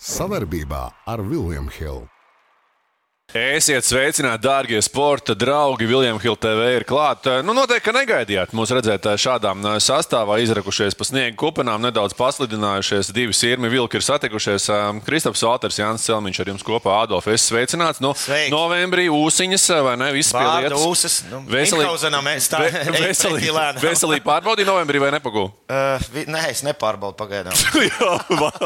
Savarbībā ar Vilnius Hilu. Esiet sveicināti, dārgie sporta draugi. Viljams Hilde TV ir klāta. Nu, noteikti, ka negaidījāt mūs redzēt šādām sastāvā, izrakušies pa sniega kupenām, nedaudz paslidinājušies. Divi sirmi vilki ir satikušies. Kristaps Valters, Jānis Celmiņš ar jums kopā. Adolf, es sveicināts. Nu, Sveiki. novembrī ūsiņas vai ne? Viss lietas. ūsas, nu, Veselīgi, veselīgi, pārbaudīja novembrī vai nepagū? Uh, vi- nē, es nepārbaudu pagaidām. Jā,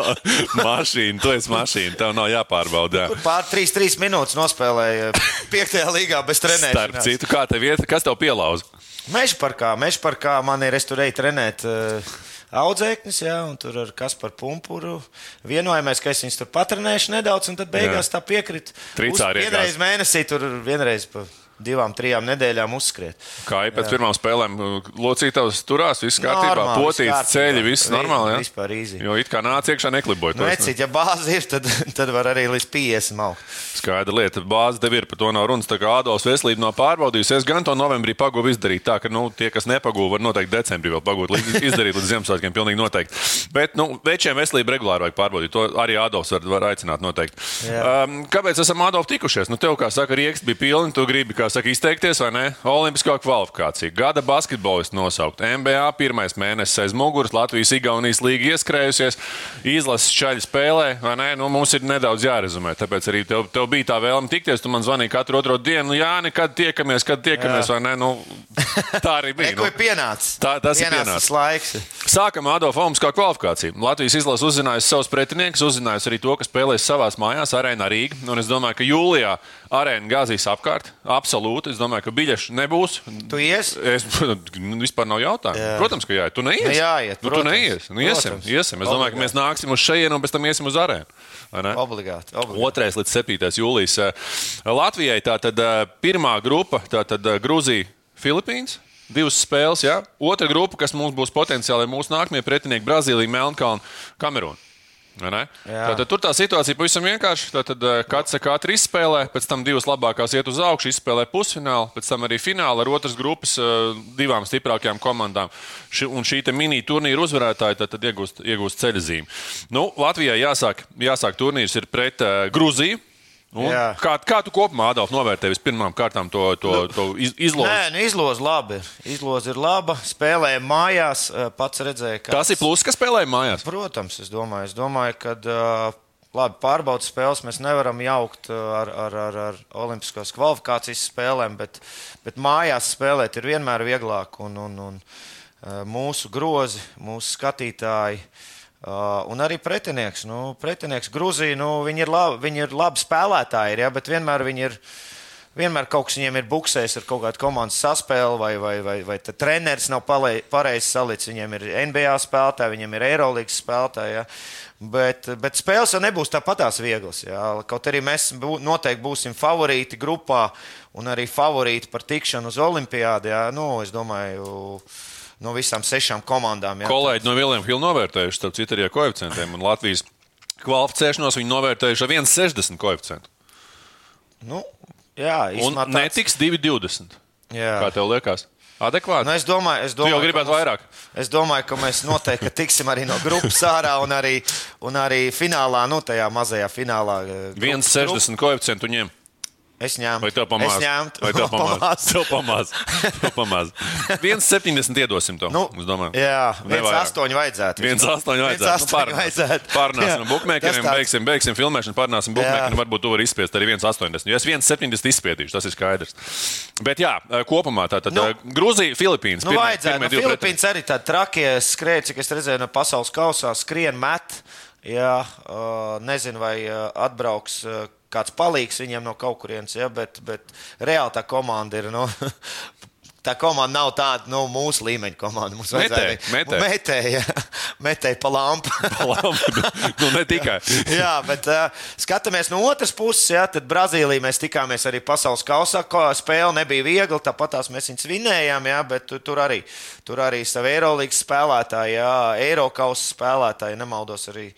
mašīna, tu esi mašīna, tev nav jāpārbauda. jā. Pār 3-3 minūtes nospēlēja 5. līgā bez Starp trenēšanas. citu, kā tev iet, kas tev pielauza? Meža parkā, meža parkā man ir, es tur eju trenēt. Uh, Audzēknis, jā, un tur ar kas par pumpuru. Vienojamies, ka es viņus tur patrenēšu nedaudz, un tad beigās Jā. tā piekrita. Tricā arī vienreiz mēnesī, tur vienreiz pa divām, trijām nedēļām uzskriet. Kā jau pēc pirmām spēlēm, locītājs turās, viss kārtībā, Normāli, potīts, ceļi, viss Vi- normāli. Ja? vispār easy. Jo it kā nāca iekšā, nekliboja. Nu, to es Ecīt, ja bāze ir, tad, tad var arī līdz 50 augt. Skaidra lieta, bāze tev ir, par to nav runas. Tā kā Ādams veselību nav pārbaudījis, es gan to novembrī pagūvu izdarīt. Tā ka nu, tie, kas nepagūva, var noteikti decembrī vēl pagūt, līdz- izdarīt līdz Ziemassvētkiem, pilnīgi noteikti. Bet, nu, večiem veselību regulāri vajag pārbaudīt. To arī Ādams var, var aicināt noteikti. Jā. Um, kāpēc esam Ādams tikušies? Nu, tev, kā saka, rieks bija pilni, tu gribi, kā saka, izteikties, vai ne? Olimpiskā kvalifikācija, gada basketbolists nosaukt, NBA pirmais mēnesis aiz muguras, Latvijas Igaunijas līga ieskrējusies, izlases šaļa spēlē, vai ne? Nu, mums ir nedaudz jārezumē, tāpēc arī tev, tev bija tā vēlme tikties. Tu man zvanīji katru otro dienu, nu, jā, nekad tiekamies, kad tiekamies, Jā. vai ne? Nu, tā arī bija. Nu, pienācis. Tā- tas ir Pienācis pienācis. laiks. Sākam ar Adolfu Olimpiskā kvalifikāciju. Latvijas izlase uzzinājusi savus pretiniekus, uzzinājusi arī to, kas spēlēs savās mājās, arēnā Rīgā. Un es domāju, ka jūlijā arēna gāzīs apkārt. Absolūti. Es domāju, ka biļešu nebūs. Tu ies? Es nu, vispār nav jautājumu. Jā. Protams, ka jā, tu neies. Nu, jāiet, nu, tu protams. neies. Nu, iesim, Protams. iesim. Es domāju, ka mēs nāksim uz šejienu un pēc tam iesim uz arēnu. Obligāti. obligāti. 2. līdz 7. jūlijas. Eh, Latvijai tā tad eh, pirmā grupa, tā tad eh, Grūzija, Filipīnas. Divas spēles, jā. Otra grupa, kas mums būs potenciāli mūsu nākamie pretinieki, Brazīlija, Melnkalna, Kamerūna. Tātad tur tā situācija pavisam vienkārši. Tātad eh, katrs katru izspēlē, pēc tam divas labākās iet uz augšu, izspēlē pusfinālu, pēc tam arī finālu ar otras grupas eh, divām stiprākajām komandām. Ši, un šī mini turnīra uzvarētāja tad, tad iegūst, iegūst ceļzīmi. Nu, Latvijai jāsāk, jāsāk turnīrs ir pret uh, Gruziju. Jā. Kā, kā tu kopumā, Adolf, novērtēji vispirmām kārtām to, to, to iz, izlozi? Nē, nu izloze labi. Izloze ir laba. Spēlējam mājās. eh, Pats redzēja, ka. Tas ir pluss, kas spēlē mājās. Protams, es domāju, es domāju ka. Uh, Labi, pārbaudas spēles mēs nevaram jaukt uh, ar, ar, ar, ar Olimpiskās kvalifikācijas spēlēm, bet, bet mājās spēlēt ir vienmēr vieglāk. Un, un, un, mūsu grozi, mūsu skatītāji uh, un arī pretinieks. Nu, pretinieks Grūzija, nu, viņi, ir labi, viņi ir labi spēlētāji, ir, ja, bet vienmēr viņi ir. Vienmēr kaut kas viņiem ir buksējis ar kaut kādu komandas saspēli, vai, vai, vai, vai treneris nav pareizi salicis. Viņiem ir NBA spēlētāji, viņiem ir Eirolandes spēlētāji. Ja? Bet, bet spēles jau nebūs tāpatās vieglas. Ja? Kaut arī mēs bū, noteikti būsim favorīti grupā un arī favorīti par tikšanu uz Olimpiādu. Ja? Nu, es domāju, no visām sešām komandām. Ja? Kolēģi no Viljama Hilda novērtējuši, starp citu, arī ar koeficientiem. Un Latvijas kvalificēšanos viņi novērtējuši ar 1,60 koeficientu. Nu, jā, Un tāds- netiks 2,20. Jā. Kā tev liekas? Adekvāti. Nu, es domāju, es domāju, ka vairāk. Es domāju, ka mēs noteikti tiksim arī no grupas ārā un arī, un arī finālā, nu, tajā mazajā finālā. eh, grup- 1,60 koeficientu ņem. Es ņēmu. Vai tev pamāca? Es ņēmu. Vai tev pamāca? Tev pamāca. Tev pamāca. 1,70 iedosim to. Nu, es domāju. jā, Ne viens vairāk. astoņi vajadzētu. 1,8 vajadzētu. Nu, 1,8 pārnāsim. vajadzētu. Pārnāsim tāds- beigsim, beigsim filmēšanu, pārnāsim bookmakeriem. Jā. Varbūt tu vari izspiest arī 1,80. Jo es 1,70 izspiedīšu, tas ir skaidrs. Bet jā, kopumā tā tad Nu, Grūzija, Filipīnas. Nu, vajadzētu. Nu, Filipīnas arī tādi trakie skrēja, cik es redzēju no pasaules kausā, skrien met. Jā, nezinu, vai atbrauks kāds palīgs viņiem no kaut kurienes, ja, bet, bet reāli tā komanda ir. Nu, Tā komanda nav tāda nu, mūsu līmeņa komanda. Mums Metēji, vajadzēja metēji. metēji, jā. metēji pa lampu. Labi, nu, ne tikai. jā, bet uh, skatāmies no otras puses, jā, tad Brazīlijā mēs tikāmies arī pasaules kausā. Spēle nebija viegla, tāpat tās mēs viņus vinējām, jā, bet tu- tur arī, tur arī savi Eirolandes spēlētāji, jā, Eirokausas spēlētāji, nemaldos arī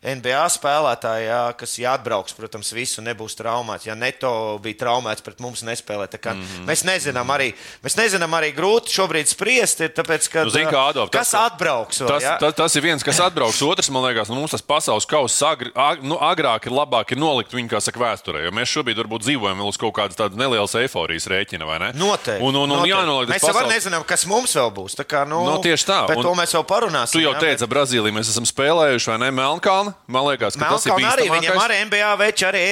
NBA spēlētāji, jā, kas jāatbrauks, protams, visu nebūs traumēts. Ja Neto bija traumēts, pret mums nespēlē. Mm -hmm. Mēs nezinām arī, mēs nezinām arī grūti šobrīd spriest, ir, tāpēc, ka, Nu, zini, kā, Adolf, kas tas- atbrauks. Vēl, Tas, jā? tas, tas ir viens, kas atbrauks. Otrs, man liekas, nu, mums tas pasaules kausa agri, ag, nu, agrāk ir labāk ir nolikt viņu, kā saka, vēsturē. Jo mēs šobrīd varbūt dzīvojam vēl uz kaut kādas tādas nelielas eifórijas rēķina, vai ne? Noteikti. Un, un, un noteikti. jānoliek tas Mēs jau pasaules- nezinām, kas mums vēl būs. Tā kā, nu, Nu, tieši tā. Bet Un to mēs vēl parunāsim. Tu jau jā, teici, Brazīlijā mēs esam spēlējuši, vai ne? Melnkalni. Man liekas, ka tas ir Melnkalna arī viņam arī NBA veči, arī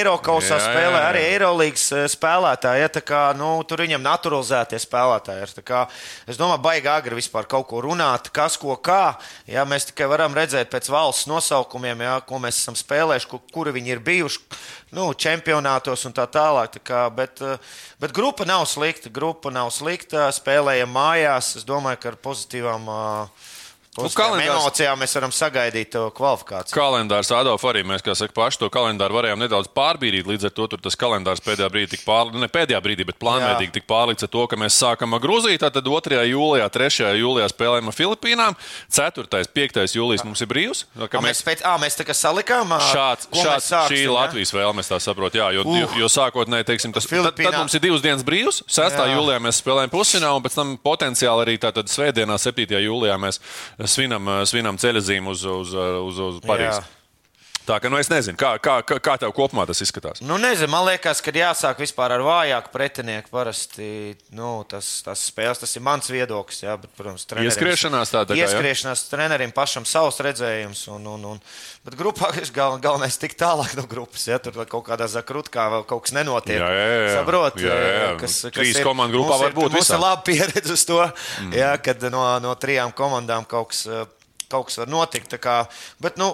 jā, spēlē, arī Eirolandes spēlētāji. Ja, kā, nu, tur viņam naturalizētie spēlētāji ir. Kā, es domāju, baigi agri vispār kaut ko runāt, kas ko kā. Ja, mēs tikai varam redzēt pēc valsts nosaukumiem, ja, ko mēs esam spēlējuši, ku- kuri viņi ir bijuši nu, čempionātos un tā tālāk. Tā kā, bet, eh, bet grupa nav slikta. Grupa nav slikta. Spēlējam mājās. Es domāju, ka ar pozitīvām. ā, pozitīvām kalendārs- Emocijām mēs varam sagaidīt to kvalifikāciju. Kalendārs, Adolf, arī mēs, kā saka, paši to kalendāru varējām nedaudz pārbīdīt. Līdz ar to tas kalendārs pēdējā brīdī tika pārlikts, ne pēdējā brīdī, bet plānveidīgi tika pārlikts ar to, ka mēs sākam ar Grūziju, tad 2. jūlijā, 3. jūlijā spēlējam ar Filipīnām, 4. 5. jūlijas mums ir brīvs. Kā A, mēs, pēc, à, mēs tā kā salikām, Šāds, mēs šāds, sāksim, šī ir ja? Latvijas vēlme, tā saprotu. Jā, jo, Uh. jo, jo sākotnēji, teiksim, tas tad, Filipīnā- tad mums ir divas dienas brīvs. 6. Jā. jūlijā mēs spēlējam pusfinālu, un pēc tam potenciāli arī tātad svētdienā, 7. jūlijā mēs svinam, svinam ceļazīmu uz, uz, uz, uz Parīzi. Jā. Tā kā nu, es nezinu, kā, kā, kā, kā tev kopumā tas izskatās. Nu, nezinu, man liekas, ka jāsāk vispār ar vājāku pretinieku. Parasti nu, tas, tas spēles, tas ir mans viedoklis. Jā, bet, protams, trenerim- Ieskriešanās tā, tā kā, jā? Ieskriešanās trenerim pašam savs redzējums. Un, un, un, bet grupā gal, galvenais ir tikt tālāk no grupas. Ja tur kaut kādā zakrutkā vēl kaut kas nenotiek. Jā, jā, jā. Saprot, Jā, jā, jā. Kas, kas Trīs komandu grupā var būt Mums ir laba pieredze uz to, mm. jā, kad no, no trijām komandām kaut kas, eh, kaut kas var notikt. Kā, bet, nu,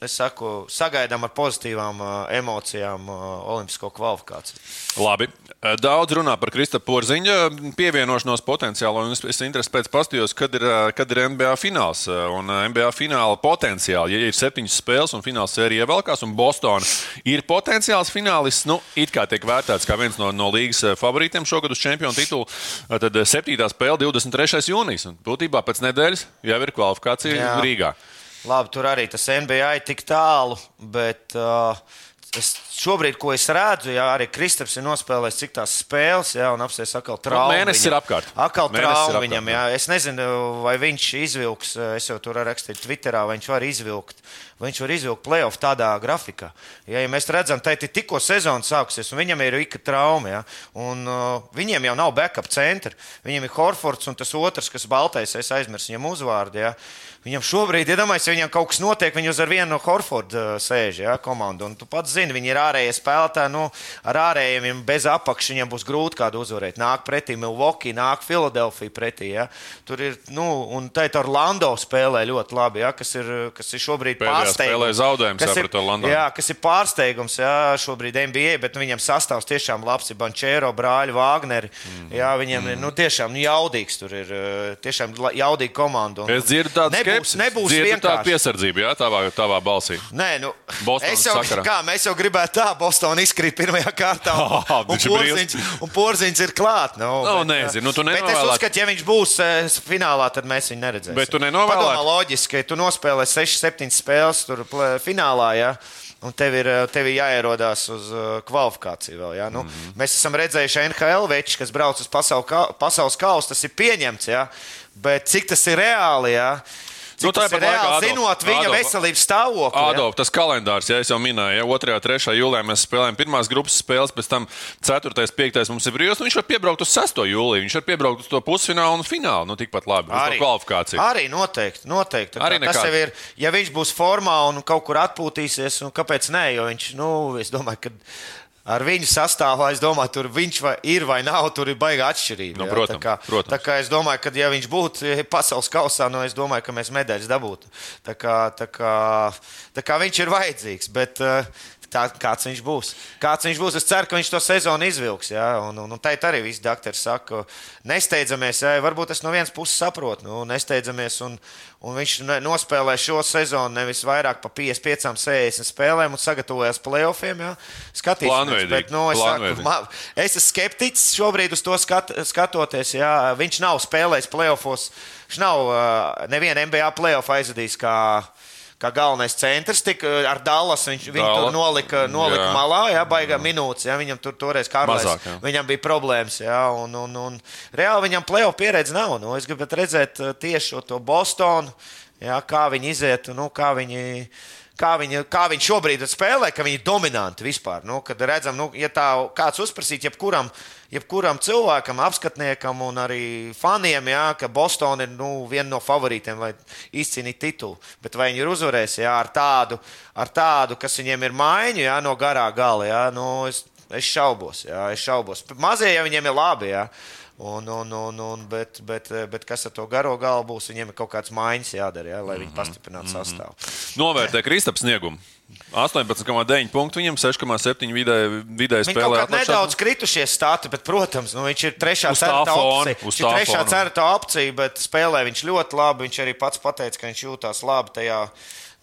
Es saku, sagaidām ar pozitīvām uh, emocijām uh, Olimpisko kvalifikāciju. Labi. Daudz runā par Kristapā Porziņa pievienošanos potenciālu. Es, es interesi pēc pastījos, kad ir, kad ir NBA fināls. Un NBA fināla potenciāli, ja ir septiņas spēles un fināls sērija ievelkās, un Bostonā ir potenciāls finālists, nu, it kā tiek vērtēts kā viens no, no līgas favorītiem šogad uz čempionu titulu, tad septītā spēle 23. jūnijas. Un būtībā pēc nedēļas jau ir kvalifikācija Jā. Rīgā. Labi, tur arī tas NBA tik tālu, bet uh, es šobrīd, ko es redzu, jā, arī Kristaps ir nospēlējis cik tās spēles, jā, un apsies atkal traumu. mēnesis viņam. ir apkārt. Atkal Mēnesis ir traumu viņam, jā. Es nezinu, vai viņš izvilks, es jau tur rakstīju Twitterā, vai viņš var izvilkt. Viņš var izvilkt playoff tādā grafikā. Ja, ja mēs redzam, ka tikko sezona sāksies, un viņam ir ik trauma, ja, un uh, viņiem jau nav backup centra. Viņam ir Horfords un tas otrs, kas baltais, es aizmirsu viņam uzvārdu. Ja. Viņam šobrīd, iedomājieties, ja viņam kaut kas notiek, viņi uz ar vienu no Horforda uh, sēž ja, komandu. Un tu pats zini, viņi ir ārējie spēlētāji. Nu, ar ārējiem bez apakšas viņiem būs grūti kādu uzvarēt. Nāk pretī Milwaukee, nāk Filadelfija pretī. Ja. Tur ir, nu, un tā ir Orlando spēlē ļoti labi, ja, kas, ir, kas ir šobrīd spēlē zaudējums, Kas ir-. Jā, kas ir pārsteigums jā, šobrīd NBA, bet nu, viņam sastāvs tiešām labs. Ir Bančēro, brāļi, Vāgneri. Mm. Jā, viņiem ir nu, tiešām nu, jaudīgs. Tur ir eh, tiešām jaudīga komanda. Un, Es dzirdu tādu nebūs, nebūs dzirdu tādu vienkārši. piesardzību, jā, tavā, tavā balsī. Nē, nu, Bostonas es jau, sakarā. kā, mēs jau gribētu tā, Bostonā izkrīt pirmā kārtā. Un, Ah, un, porziņš, un porziņš ir klāt. Nu, Nu, bet, nezinu, nu, bet es uzskatu, ja viņš būs eh, finālā, tad mēs viņu neredzēsim. Bet tu nenovēlētu- Padomā loģiski, ka tu nospēlē 6-7 spēles tur finālā. Ja? Un tev ir, eh, tev ir jāierodās uz uh, kvalifikāciju vēl. Ja? Nu, mm. -hmm. Mēs esam redzējuši NHL večus, kas brauc uz pasaules kausa. Tas ir pieņemts, ja? bet cik tas ir reāli? Ja? Nu, nu, tas ir reāli, Adolf, zinot viņa Adolf, veselības stāvokli? ja? Ādov, tas kalendārs, ja es jau minēju, ja 2. un 3. jūlijā mēs spēlējam pirmās grupas spēles, pēc tam 4. un 5. mums ir brīvs. Nu, viņš var piebraukt uz 6. jūliju, viņš var piebraukt uz to pusfinālu un finālu. Nu, tikpat labi, uz to kvalifikāciju. Arī noteikti. noteikti. Tā Arī tas jau ir. Ja viņš būs formā un kaut kur atpūtīsies, un kāpēc nē, jo viņš, nu, es domāju, ka. Ar viņu sastāvā, es domāju, tur viņš vai, ir vai nav, tur ir baigta atšķirība. Nu, jā. protams, tā kā, protams. tā kā es domāju, ka, ja viņš būtu pasaules kausā, nu, es domāju, ka mēs medaļas dabūtu. Tā kā, tā kā, tā kā viņš ir vajadzīgs. Bet, uh, Tā, kāds viņš būs? Kāds viņš būs? Es ceru, ka viņš to sezonu izvilks. Jā, un, un, un tā arī viss doktori saka, nesteidzamies. Jā, varbūt es no vienas puses saprotu, nu, nesteidzamies. Un, un viņš nospēlē šo sezonu nevis vairāk par 55, 60 spēlēm un sagatavojas playoffiem. Skatīsimies. Bet, nu, es, saku, man, es esmu skeptiķis šobrīd uz to skat, skatoties. Jā, viņš nav spēlējis playoffos. Viņš nav uh, nevienu NBA playoff aizvadījis kā kā galvenais centrs. Tik, ar Dallas viņš viņu Dalla. tur nolika, nolika Jā. malā, jā, baigā minūtes. Jā, viņam tur toreiz jā. viņam bija problēmas. Jā, un, un, un reāli viņam plēsoņa pieredze nav. Nu, es gribētu redzēt uh, tieši to Bostonu, jā, kā viņi iziet, nu, kā viņi. Kā viņi, kā viņi šobrīd spēlē, ka viņi ir dominanti vispār. Nu, kad redzam, nu, ja tā kāds uzprasīt jebkuram, jebkuram cilvēkam, apskatniekam un arī faniem, jā, ka Bostonā ir nu, viena no favorītiem, lai izcīnītu titulu. Bet vai viņi ir uzvarējuši ar, tādu, ar tādu, kas viņiem ir maiņu jā, no garā gala? Jā, nu, es, es šaubos, jā, es šaubos. Mazie jau viņiem ir labi. Jā. Un, un, un, un, bet, bet, bet kas ar to garo galu būs? Viņiem ir kaut kāds maiņas jādara, jā, lai viņi pastiprinātu sastāvu. Novērtē Kristaps sniegumu. 18,9 punktu viņam, 6,7 vidēji vidē spēlē. kā nedaudz kritušies stati, bet, protams, nu, viņš ir trešā certa opcija. Viņš ir trešā certa opcija, bet spēlē viņš ļoti labi. Viņš arī pats pateica, ka viņš jūtās labi tajā.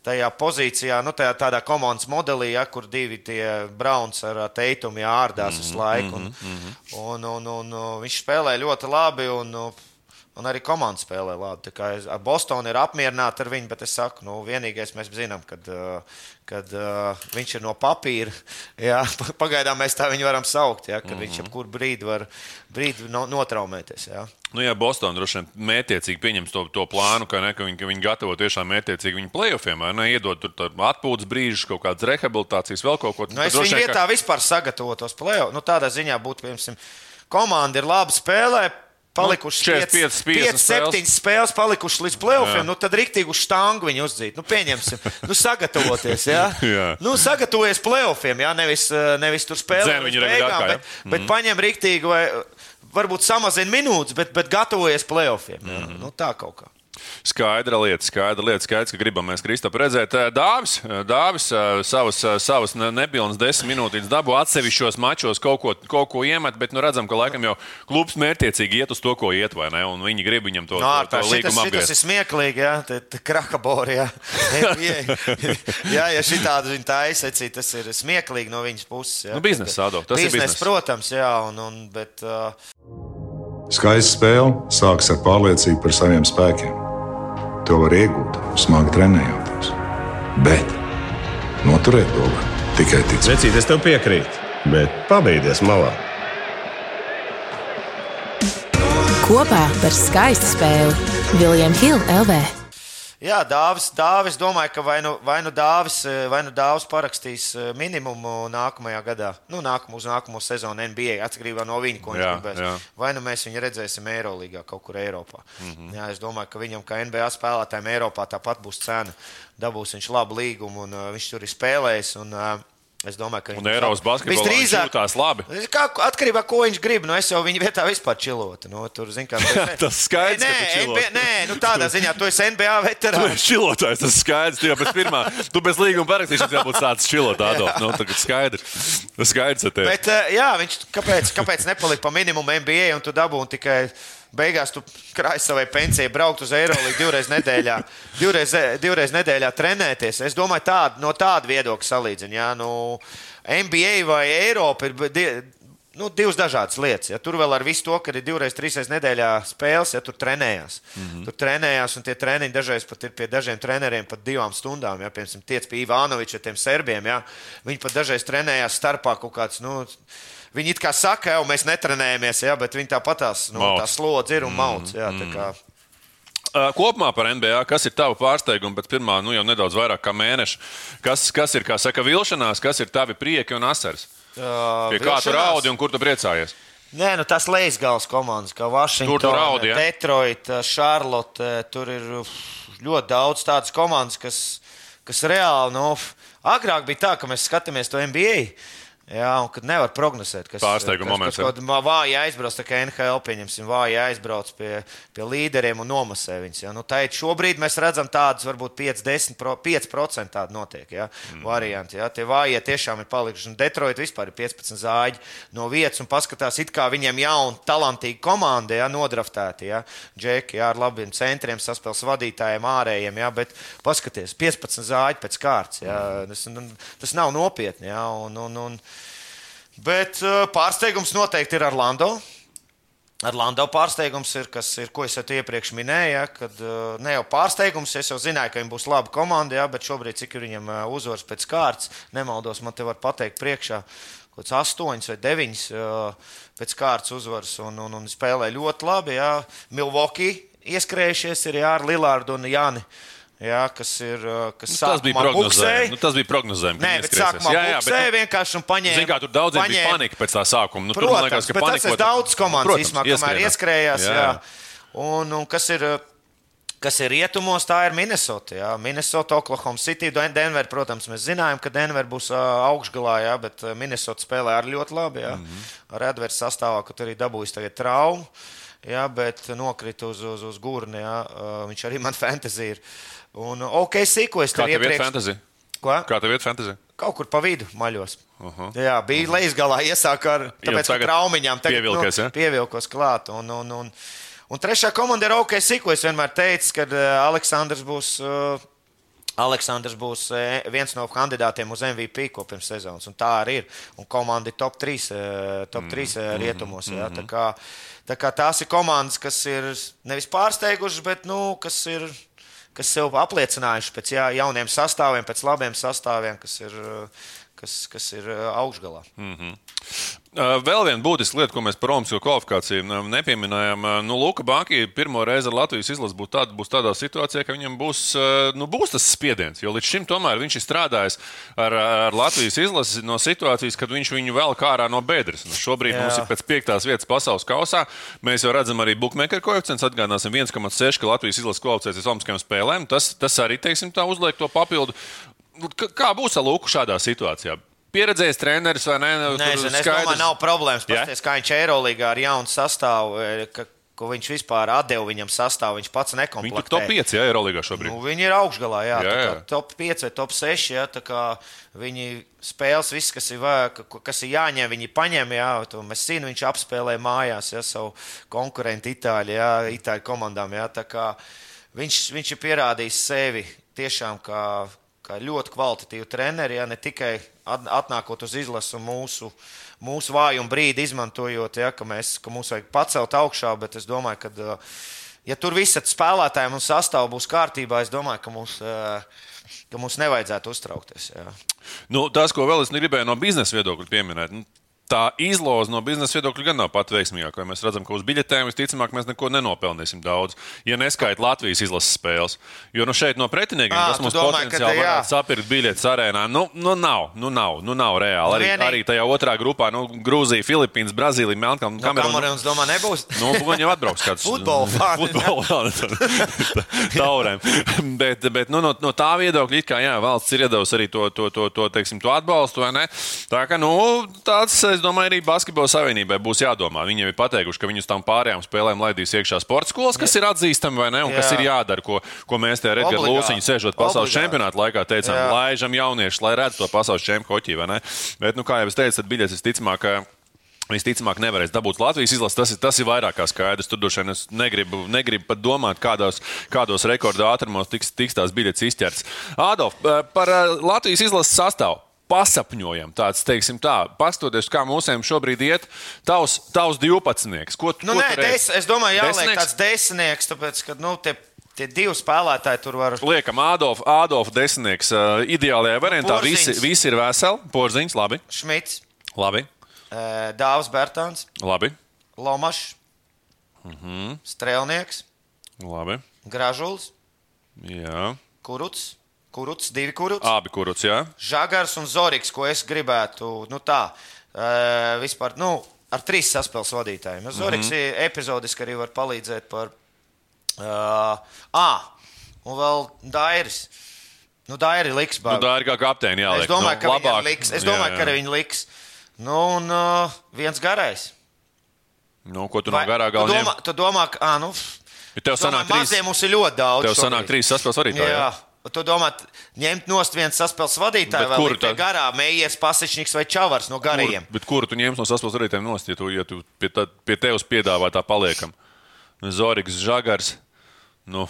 Tajā pozīcijā, nu, tajā tādā komandas modelī, ja, kur divi tie Browns ar Teitumu jāārdās visu laiku. Un, un, un, un, un viņš spēlē ļoti labi. Un, nu, Un arī komanda spēlē labi. Ar Bostonu ir apmierināta ar viņu, bet es saku, nu, vienīgais mēs zinām, kad, kad uh, viņš ir no papīra. Jā, pagaidām mēs tā viņu varam saukt, jā, kad mm -hmm. viņš jebkurā brīdī var brīdi no, notraumēties. Jā. Nu, jā, Bostonā droši vien mētiecīgi pieņems to, to plānu, ka, ne, ka, viņi, ka viņi gatavo tiešām mētiecīgi viņu playoffiem, vai ne? Iedod tur atpūtas brīžus, kaut kādas rehabilitācijas, vēl kaut ko Nu, es viņu vien, ka- vietā vispār sagatavotos plēsoņus. Nu, tādā ziņā būtu, piemēram, komanda ir laba spēlē. Palikušas 45, 50 7 spēles, palikušas līdz plēsoņiem. Nu, tad rīktīgi uz štāngu viņu uzdzīt. Nu, pieņemsim, nu, sagatavoties. Jā, Jā. nu, sagatavoties plēsoņiem. Jā, nevis, eh, nevis tur spēlēt. Viņu jā? bet, bet paņem rīktīgi, vai varbūt samazina minūtes, bet, bet gatavojies plēsoņiem. Mm nu, tā kaut kā. Skaidra lieta, skaidra lieta, skaidrs, ka gribam mēs Kristapu redzēt. Dāvis, eh, Dāvis eh, savas, eh, savas ne- nepilnas desmit minūtes dabū atsevišķos mačos kaut ko, kaut ko iemet, bet nu redzam, ka laikam jau klubs mērķiecīgi iet uz to, ko iet, vai ne? Un viņi grib viņam to, No, to, to šitas, līgumu šitas apgriezt. ir smieklīgi, tā ir krakabori. Jā, ja šitādi viņa taisa, tas ir smieklīgi no viņas puses. Jā. Nu, biznesa, Ado, tas ir Biznes, bizness. protams, jā, un, un, bet uh, Skaista spēle sākas ar pārliecību par saviem spēkiem. To var iegūt, smagi trenējoties. Bet noturēt to var tikai ticēt. Vecīt, es tev piekrītu, bet pabeigties malā. Kopā par skaistu spēli Viljams Hilde LV. Jā, Dāvis, Dāvis domāju, ka vai nu, vai nu Dāvis, eh, vai nu Dāvis parakstīs eh, minimumu nākamajā gadā, nu, nākamo, uz nākamo sezonu NBA, atkarībā no viņa, ko viņš Jā, gribēs. jā. Vai nu mēs viņu redzēsim Eirolandā, kaut kur Eiropā. Mm -hmm. jā, es domāju, ka viņam, kā NBA spēlētājiem, Eiropā tāpat būs cena. Dabūs viņš labu līgumu, un uh, viņš tur ir spēlējis. Un, uh, Es domāju, ka Un Eiropas basketbolā viņš visdrīzāk jūtās labi. Kā, atkarībā no tā, ko viņš grib. Nu, es jau viņa vietā vispār čilotu. Nu, tur, zin, kā, Tas skaidrs, nē, ka tu čilot. NBA, nē, nu, tādā ziņā tu esi NBA Tu veterāns. esi šilotājs, tas skaidrs. Tu jau pēc pirmā, tu bez līguma parakstīšanas jau būtu sācis. Adolf. Nu, tagad skaidrs. Skaidrs ar tevi. Bet, eh, jā, viņš kāpēc, kāpēc nepalika pa minimumu NBA un tu dabūji tikai. Beigās tu krāji savai pensijai, braukt uz Eirolandu divreiz nedēļā, divreiz, divreiz nedēļā trenēties. Es domāju, tād, no tāda viedokļa salīdzināt. Ja, nu, NBA vai Eiropa ir di- nu, divas dažādas lietas. Ja. Tur vēl ar visu to, ka ir divreiz, trīsreiz nedēļā spēles, ja tur trenējās. Mm -hmm. Tur trenējās, un tie treniņi dažreiz pat ir pie dažiem treneriem pat divām stundām. Ja. Piemēram, tiec pie Ivanoviča, tiem serbiem. Ja. Viņi pat dažreiz trenējās starpā kaut kāds. Nu, Viņi it kā saka, jau mēs netrenējamies, ja, bet viņi tāpatās nu, Mauc. tā slodzi ir un mauc. Ja, tā kā, Uh, Kopumā par NBA, kas ir tava pārsteiguma pēc pirmā, nu jau nedaudz vairāk kā mēneša? Kas, kas ir, kā saka, vilšanās, kas ir tavi prieki un asaras? uh, Pie kā tu raudi un kur tu priecājies? Nē, nu tas leisgals komandas, kā Vašingtona, ja? Detroit, Charlotte. Tur ir ļoti daudz tādas komandas, kas, kas reāli, nu, agrāk bija tā, ka mēs skatāmies to NBA. Jā, un kad nevar prognozēt, kas Pārsteiguma Kas, kaut kā vāji aizbrauc, tā kā NHL, pieņemsim, vāji aizbrauc pie, pie līderiem un nomasē viņus. Ja? Nu, tā ir šobrīd mēs redzam tādus, varbūt 5-10%, pro- 5% tādu notiek, ja? mm. varianti. Ja? Tie vājie tiešām ir palikuši. Un Detroit vispār ir 15 zāģi no vietas un paskatās, it kā viņiem jauna, talantīga komanda, ja? nodraftēti, ja? džeki, ja? ar labiem centriem, saspēles vadītājiem, ārējiem, ja? bet paskaties, 15 zāģi pēc kārtas. Ja? Tas, tas nav nopietni. Ja? Un, un, un, Bet uh, pārsteigums noteikti ir Orlando. Ar Landau pārsteigums ir, kas ir, ko es jau iepriekš minēju, ja, kad uh, ne jau pārsteigums, es jau zināju, ka viņam būs laba komanda, ja, bet šobrīd, cik ir viņam uh, uzvaras pēc kārtas, nemaldos, man te var pateikt priekšā, kaut kāds astoņas vai deviņas uh, pēc kārtas uzvaras un, un, un spēlē ļoti labi. Ja. Milwaukee ieskrējušies ir jā, ar Lilārdu un Jāni. Jā, kas ir. Kas nu, tas, bija prognozējums. Nu, tas bija prognozējums. Nē, bet sākumā jā, jā, bet, vienkārši un paņēma. Zin, kā, tur daudziem paņēma. bija panika pēc tā sākuma. Nu, Protams, tur, liekas, bet panikot... tas ir daudz komandas īstenībā, kamēr ieskrējās. Jā. Jā. Un, un kas ir. Kas ir rietumos, tā ir Minnesota. Jā. Minnesota, Oklahoma City, Denver. Protams, mēs zinājām, ka Denver būs uh, augšgalā, jā, bet Minnesota spēlē arī ļoti labi. Jā. Mm -hmm. Ar Edvards sastāvā, ka tur ir dabūjis tagad traumu, jā, bet nokrita uz, uz, uz gurni. Jā. Uh, viņš arī man fantāzija ir. Uh, Un OK, sīko es tev iepriekš. Fantasy? Ko? Kā tev iet fantasy? Kaut kur pa vidu maļos. Uh -huh. Jā, bija uh -huh. lejas iesāka ar tāpēc, traumiņām. Tagad pievilkos, nu, ja? pievilkos klāt. Un, un, un, un trešā komanda ir OK, sīko es vienmēr teicu, ka uh, Aleksandrs būs. Uh, Aleksandrs būs viens no kandidātiem uz MVP kopš sezonas. Tā arī ir. Un komanda ir top 3, top 3 mm, rietumos. Mm, jā, tā kā, tā kā tās ir komandas, kas ir nevis pārsteigušas, bet nu, kas ir kas sev apliecinājuši pēc jā, jauniem sastāviem, pēc labiem sastāviem, kas ir, kas, kas ir augšgalā. Mm -hmm. Vēl viena būtiska lieta, ko mēs par Romas kvalifikāciju nepieminējām. Nu, Luka Banki pirmo reizi ar Latvijas izlasi būs, tād, būs tādā situācijā, ka viņam būs, nu, būs tas spiediens. Jo līdz šim tomēr viņš ir strādājis ar, ar Latvijas izlasi no situācijas, kad viņš viņu vēl kā ārā no bedres. Nu, šobrīd Jā. mums ir pēc piektās vietas pasaules kausā. Mēs jau redzam arī bookmaker koeficients. Atgādināsim 1,6, ka Latvijas izlases kvalificēsies Olimpiskajām spēlēm. Tas, tas arī, teiksim, tā uzliek to papildu. Kā būs ar Luku šādā situācijā? Pieredzējis treneris vai nē? Nu, Nezinu, es domāju, nav problēmas. Pasties, kā viņš Eirolandā ar jaunu sastāvu. E, ka, ko viņš vispār deva viņam sastāvā. Viņš pats nekomplektē. Viņš ir top 5, ja Eirolandā šobrīd. Nu, viņi ir augšgalā, jā, jā, jā. top 5 vai top 6. Jā, viņi spēles, viss, kas ir, kas ir jāņem, viņi paņem. Jā, mēs zinām, viņš apspēlē mājās jā, savu konkurentu Itāļu, jā, Itāļu komandām. Jā, viņš, viņš ir pierādījis sevi tiešām kā kā ļoti kvalitatīvi treneri, ja ne tikai atnākot uz izlasu mūsu, mūsu vājumu brīdi, izmantojot, ja, ka, mēs, ka mums vajag pacelt augšā, bet es domāju, ka, ja tur visi spēlētāji un sastāvs būs kārtībā, es domāju, ka mums. Ka mums nevajadzētu uztraukties. Jā. Nu, tas, ko vēl es gribēju no biznesa viedokļa pieminēt, nu, tā izloze no biznesa viedokļa gan nav pat veiksmīgākā. Mēs redzam, ka uz biļetēm visticamāk mēs neko nenopelnīsim daudz, ja neskaita Latvijas izlases spēles. Jo nu šeit no pretiniekiem tas mums domā, potenciāli varētu sapirkt biļetes arēnā. Nu, nu nav, nu nav, nu nav reāli. Arī, Vienī... arī tajā otrā grupā, nu, Grūzija, Filipīnas, Brazīlija, Melnkalna. Nu, Kamerūnas domā nebūs. Nu, viņi jau atbrauks kāds futbola fani. taurēm. bet, bet nu, no, no tā viedokļa, kā jā, valsts ir iedavusi arī to, to, to, to, teiksim, to atbalstu, vai ne? Tā kā, nu, tāds es domāju, arī Basketbola savienībai būs jādomā. Viņi jau ir pateikuši, ka viņi uz tām pārējām spēlēm laidīs iekšā sporta skolas, kas ir atzīstami vai ne, un Jā. kas ir jādara, ko, ko mēs te ar Edgars Lūsiņu sēžot pasaules Obligāti. čempionāta laikā teicām, Jā. laižam jauniešus, lai redz to pasaules čempionu hoķī, vai ne? Bet, nu, kā jau es teicu, tad biļetes visticamāk. Visticamāk, nevarēs dabūt Latvijas izlases. Tas ir, tas ir vairāk kā skaidrs. Tur droši vien es negribu, negribu pat domāt, kādos, kādos rekorda ātrumos tiks, tiks tās biļetes izķertas. Ādolf, par Latvijas izlases sastāvu pasapņojam. Tāds, teiksim, tā, paskatoties, kā mūsiem šobrīd iet, tavs, tavs 12. Ko, nu, ko nē, des, es domāju, jāliek desnieks? tāds desmitnieks, tāpēc, ka, nu, te Tie divi spēlētāji tur var. Liekam, Ādolf, Ādolf desmitnieks. Uh, ideālajā variantā Porziņš. visi, visi ir veseli. Porziņš, labi. Šmits. Labi. Uh, Dāvs Bērtāns. Labi. Lomašs. Uh mhm. -huh. Strēlnieks. Labi. Gražuls. Jā. Kuruts. Kuruts, divi kuruts. Abi kuruts, jā. Žagars un Zoriks, ko es gribētu, nu tā, vispār, nu, ar trīs saspēles vadītājiem. Nu, Zoriks mm -hmm. epizodiski arī var palīdzēt par. Uh, ah, un vēl Dairis. Nu, Dairi liks. Bag. Nu, Dairi kā kapteini jāliek. Es domāju, nu, ka labāk. liks. Es domāju, jā, jā. ka viņi liks. Nu, un uh, viens garais. Nu, ko tu Vai, no garā galvā domā? Tu domā, ka, ah, nu, ja tev sanāk trīs. Maziem mums ir ļoti daudz. Tev sanāk šobrīd. trīs saspēles vadītāji. Jā. jā. Tu domā, ņemt nost viens saspēles vadītāju, vai tā garā mējies pasičniks vai čavars no garajiem? Kur, bet kuru tu ņemsi no saspēles vadītājiem nost, ja tu, ja tu pie, tā, pie tevis piedāvā tā paliekam? Zorigs, Žagars. Nu.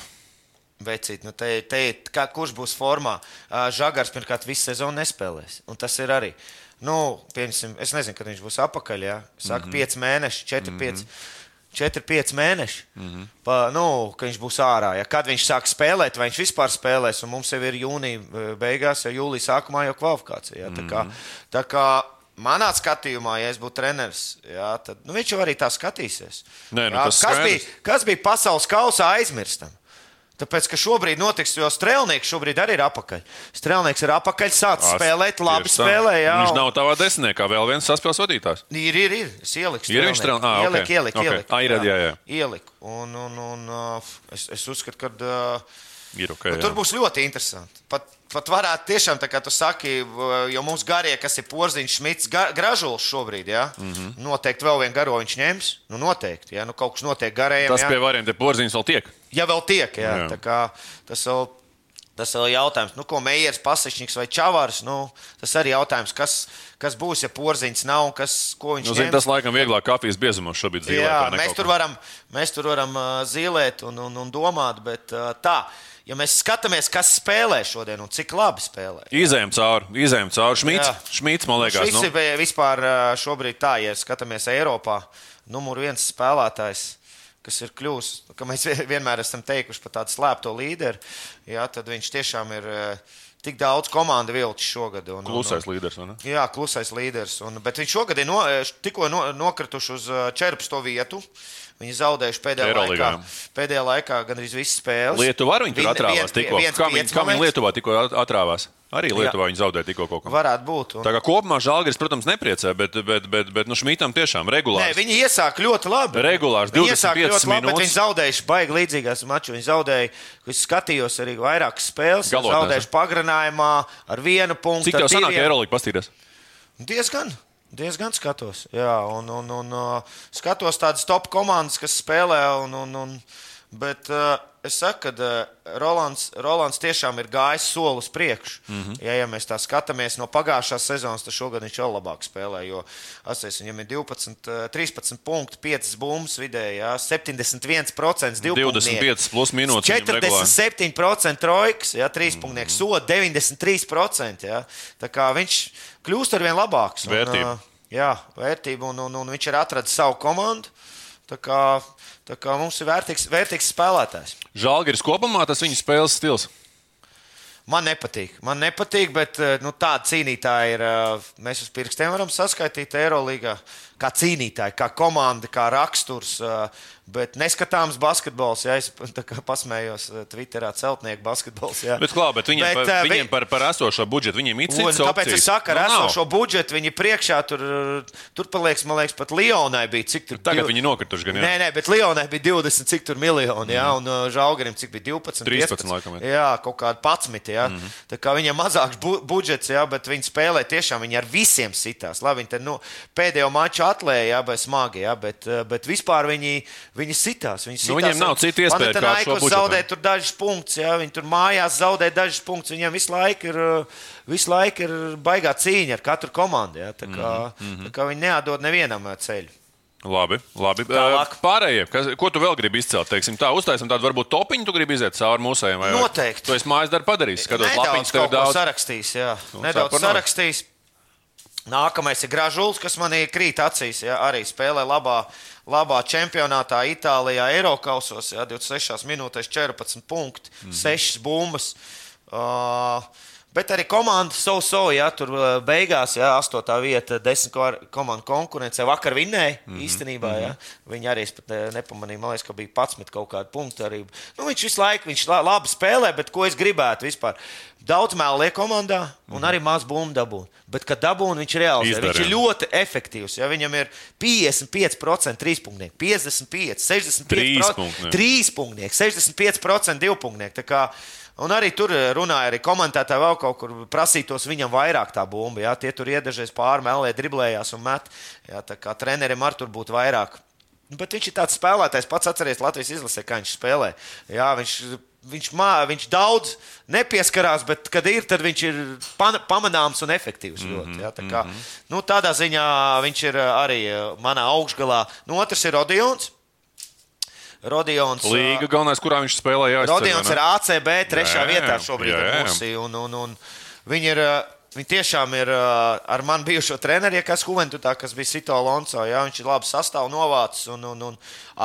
Vecīt, nu te, te, kā, kurš būs formā? Žagars pirmkārt visu sezonu nespēlēs. Un tas ir arī. Nu, piemēram, es nezinu, kad viņš būs apakaļ. Ja? Saka, mm -hmm. 5 mēneši, 4, mm -hmm. 5. 4-5 mēneši, mm -hmm. pa, nu, ka viņš būs ārā. Ja, kad viņš sāk spēlēt, vai viņš vispār spēlēs, un mums jau ir jūnija eh, beigās, jau jūlijā sākumā jau kvalifikācija. Ja, tā kā, tā kā manā skatījumā, ja es būtu treneris, ja, tad nu, viņš jau arī tā skatīsies. Nē, nu, Ja, tas kas, bija, kas bija pasaules kausā aizmirstam? Tāpēc, ka šobrīd notiks, jo strēlnieks šobrīd arī ir apakaļ. Strēlnieks ir apakaļ, sācis spēlēt, labi spēlē. Jā, Viņš nav tavā desmitniekā, vēl viens saspēles vadītājs. Ir, ir, ir. Es ieliku. Ir viņš strēl- ā, ok. Ieliku, ieliku, Ok. ieliku. Ā, ir, jā, jā. Ieliku. Un, un, un es, es uzskatu, ka uh, Ir ok. nu, tur būs ļoti interesanti. Pat, pat varētu tiešām, kā tu saki, jo mums garie, kas ir porziņš, šmits, gražulis šobrīd, jā, mm. -hmm. noteikti vēl vienu garo viņš ņems. Nu, noteikti, jā, nu, kaut kas notiek garējiem. Tas jā. pie variantiem porziņš vēl tiek. Ja vēl tiek, jā, Jā. kā, tas vēl. Tas ir jautājums, nu, ko Meijers, Pasečņiks vai Čavārs. Nu, tas arī jautājums, kas, kas būs, ja porziņš nav un kas, ko viņš Nu, zin, ņems. tas laikam vieglāk kafijas biezumos šobrīd ne mēs tur varam, mēs tur varam zīmēt un, un, un domāt, bet tā, ja mēs skatāmies, kas spēlē šodien un cik labi spēlē. Izējām cauri, izējām cauri. Šmīts, šmīts man liekas, Šis nu, ir bija vispār uh, šobrīd tā, ja skatāmies Eiropā, numur viens spēlētājs. Kas ir kļuvis, ka mēs vienmēr esam teikuši par tādu slēpto līderi, jā, tad viņš tiešām ir uh, tik daudz komandu vilcis šogad. Un, un, klusais līderis. vai ne? Jā, klusais līderis. Un, bet viņš šogad ir no, tikko no, nokrituši uz ā, 14. vietu. Viņi zaudējuši pēdējā Eirolīgā, laikā, jā. pēdējā laikā gandrīz visas spēles. Lietuva arī tur atrāvās tikko. Kā viņi, kā viņi. Lietuvā tikko atrāvās? Arī Lietuvā viņi zaudēja tikko kaut ko. Varētu būt. Un... Tā kā kopumā Žalgiris, protams, nepriecē, bet, bet, bet, bet nu, Šmītam tiešām Nē, regulāri. viņi iesāka ļoti labi. Regulārs, Viņi 25 iesāka ļoti labi, minūtes. viņi zaudējuši baigi līdzīgās mačos. Viņi zaudēja, es skatījos arī vairākas spēles. Galotnēs, zaudējuši pagrinājumā ar vienu punktu. Cik tev sanāk. Eirolīga pastīties? Diezgan. Diezgan skatos. Jā, un, un, un uh, skatos tādas top komandas, kas spēlē. Un, un, un, bet uh, es saku, ka uh, Rolands, Rolands tiešām ir gājis soli uz priekšu. Mm -hmm. ja, ja mēs tā skatāmies no pagājušās sezonas, tad šogad viņš vēl labāk spēlē. Jo atceries, viņam ir 12, uh, 13 punkti, 5 bumbas vidēji, jā, 71%, 25 plus minūtes. viņam regulāri. 47% trojkas, ja, 3 punktu soda, 93%. Ja, tā kā viņš kļūst ar vien labāks. Vērtība. Un, ā, jā, vērtība, un, un, un viņš ir atradis savu komandu. Tā kā, tā kā mums ir vērtīgs, vērtīgs spēlētājs. Žalgiris kopumā tas viņa spēles stils. Man nepatīk. Man nepatīk, bet eh, nu, tāda cīnītāja ir. eh, Mēs uz pirkstiem varam saskaitīt Eirolandā. Kā cīnītāji, kā komanda, kā raksturs. eh, Bet neskatāms basketbols, ja es pasmējos eh, Twitterā, celtnieku basketbols. Jā. Bet, klā, bet viņiem, Bet, par, viņiem vi- par, par esošo budžetu viņiem ir Un, cits. tāpēc es saku, ar Nu, nav. esošo budžetu viņi priekšā tur, tur paliekas, man liekas, pat Lionai bija cik tur. Tagad div- viņi nokrituši gan. jā. Nē, nē, bet Lionai bija 20, cik tur miljoni, jā, un uh, Žalgarim cik bija 12, 13 15, laikam. Jā, kaut kāda 11, jā. Mm -hmm. Tā kā viņam mazāks bu budžets, jā, bet viņi spēlē tiešām, viņi ar visiem sitās. Labi, viņi te, nu, pēdējo maču atlēja, jā, bet smagi, jā, bet, uh, bet vispār viņi, viņi sitās. Viņi Nu, viņiem sitās nav citu iespēju kā ar šo Panathinaikos budžetu. zaudē tur dažus punktus, jā, viņi tur mājās zaudē dažus punktus. Viņiem visu laiku ir, uh, visu laiku ir baigā cīņa ar katru komandu. Jā, tā kā, mm -hmm. tā kā viņi neatdod nevienam uh, ceļu. Labi, labi. Tālāk. Pārējie, kas, ko tu vēl gribi izcelt? Teiksim, tā, uztaisim tādu varbūt topiņu, tu gribi iziet cauri mūsējiem. vai- Noteikti. Tu esi mājas darbu padarījis. Skatos, Nedaudz lapiņas tev daudz. sarakstījis. Jā. Nu, Nedaudz par sarakstījis. Nākamais ir Gražulis, kas manī krīt acīs. Jā, arī spēlē labā, labā čempionātā Itālijā, Eiropausos. 26 minūtēs 14 punkti, mm. 6 bumbas. Uh, Bet arī komanda savu savu, ja tur uh, beigās, ja 8. vieta, 10 ko- komandu konkurencē, vakar vinnēja mm -hmm. īstenībā. Ja. Viņi arī pat ne- nepamanīja, man liekas, ka bija 11 kaut kādi punkti. Arī. Nu, viņš visu laiku viņš la- labi spēlē, bet ko es gribētu vispār? Daudz mēlu liek komandā un arī maz bumbu dabūna. Bet, kad dabūna, viņš realizē. Izdara, Viņš ir ļoti efektīvs. Ja. Viņam ir 55% trīspunktiņu, 55, 65%, Trīspunktnieki. trīspunktnieki, 65% divpunktnieki. Tā kā- Un arī tur runāja, arī komentētāji vēl kaut kur prasītos viņam vairāk tā bumba. Jā, tie tur iedažies pārmēlē, driblējās un met. Jā, tā kā trenerim ar tur būtu vairāk. Bet viņš ir tāds spēlētājs, pats atceries Latvijas izlasē, kā viņš spēlē. Jā, viņš, viņš, mā, viņš daudz nepieskarās, bet, kad ir, tad viņš ir pamanāms un efektīvs. Ļoti, jā, tā kā, nu, tādā ziņā viņš ir arī uh, manā augšgalā. Nu, otrs ir Rodions. Rodions Līga galvenais, kurā viņš spēlē. Jā, es ceru, Rodions ir? ACB trešā Jā, vietā šobrīd Jā, jā. Un, un, un viņi ir, viņi tiešām ir ar mani bijušo treneri, kas Huventutā, kas bija Sito Alonso. Jā, viņš ir labi sastāvs novācis un, un, un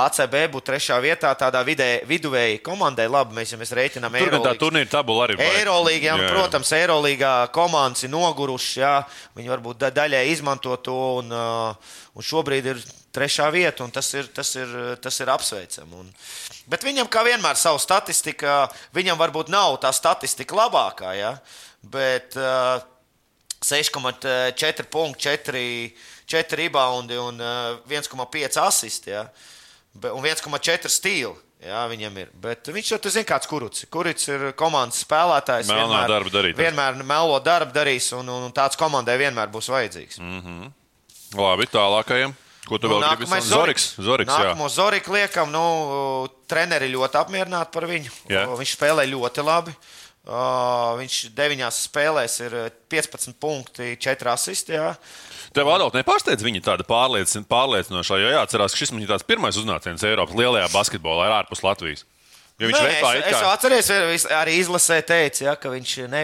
ACB būtu trešā vietā tādā vidē, viduvēji komandai. Labi, mēs, ja mēs rēķinām Tur gan tā turnīra tabula arī ir. Eirolīga, jā, jā, jā. protams, Eirolīgā komandas ir nogurušas, viņi varbūt da daļai izmanto to un, un šobrīd ir trešā vieta, un tas ir, tas ir, tas ir apsveicami. Un, bet viņam, kā vienmēr, savu statistiku, viņam varbūt nav tā statistika labākā, ja? bet uh, 6,4 punkti, 4, 4 rebound un uh, 1,5 asisti ja? un 1,4 stili. Jā, viņam ir. Bet viņš jau zina, kāds kurts. Kurts ir komandas spēlētājs. Melnā vienmēr, darba darīt. Vienmēr melo darbu darīs, un, un tāds komandai vienmēr būs vajadzīgs. Mm -hmm. Labi, tālākajam. Ko tu nu, vēl gribi teikt? Zoriks. Zoriks Nākamo Zoriku liekam, nu, treneri ļoti apmierināti par viņu. Jā. Viņš spēlē ļoti labi. Uh, viņš deviņās spēlēs ir 15 punkti, 4 asisti. Jā. Tev Adolf nepārsteidz viņa tāda pārliecinoša, jo jāatcerās, ka šis ir tāds pirmais uznāciens Eiropas lielajā basketbolā ar ārpus Latvijas. Jo viņš Nē, es, kā... es atceros, arī izlasē teica, ja, ka viņš ne,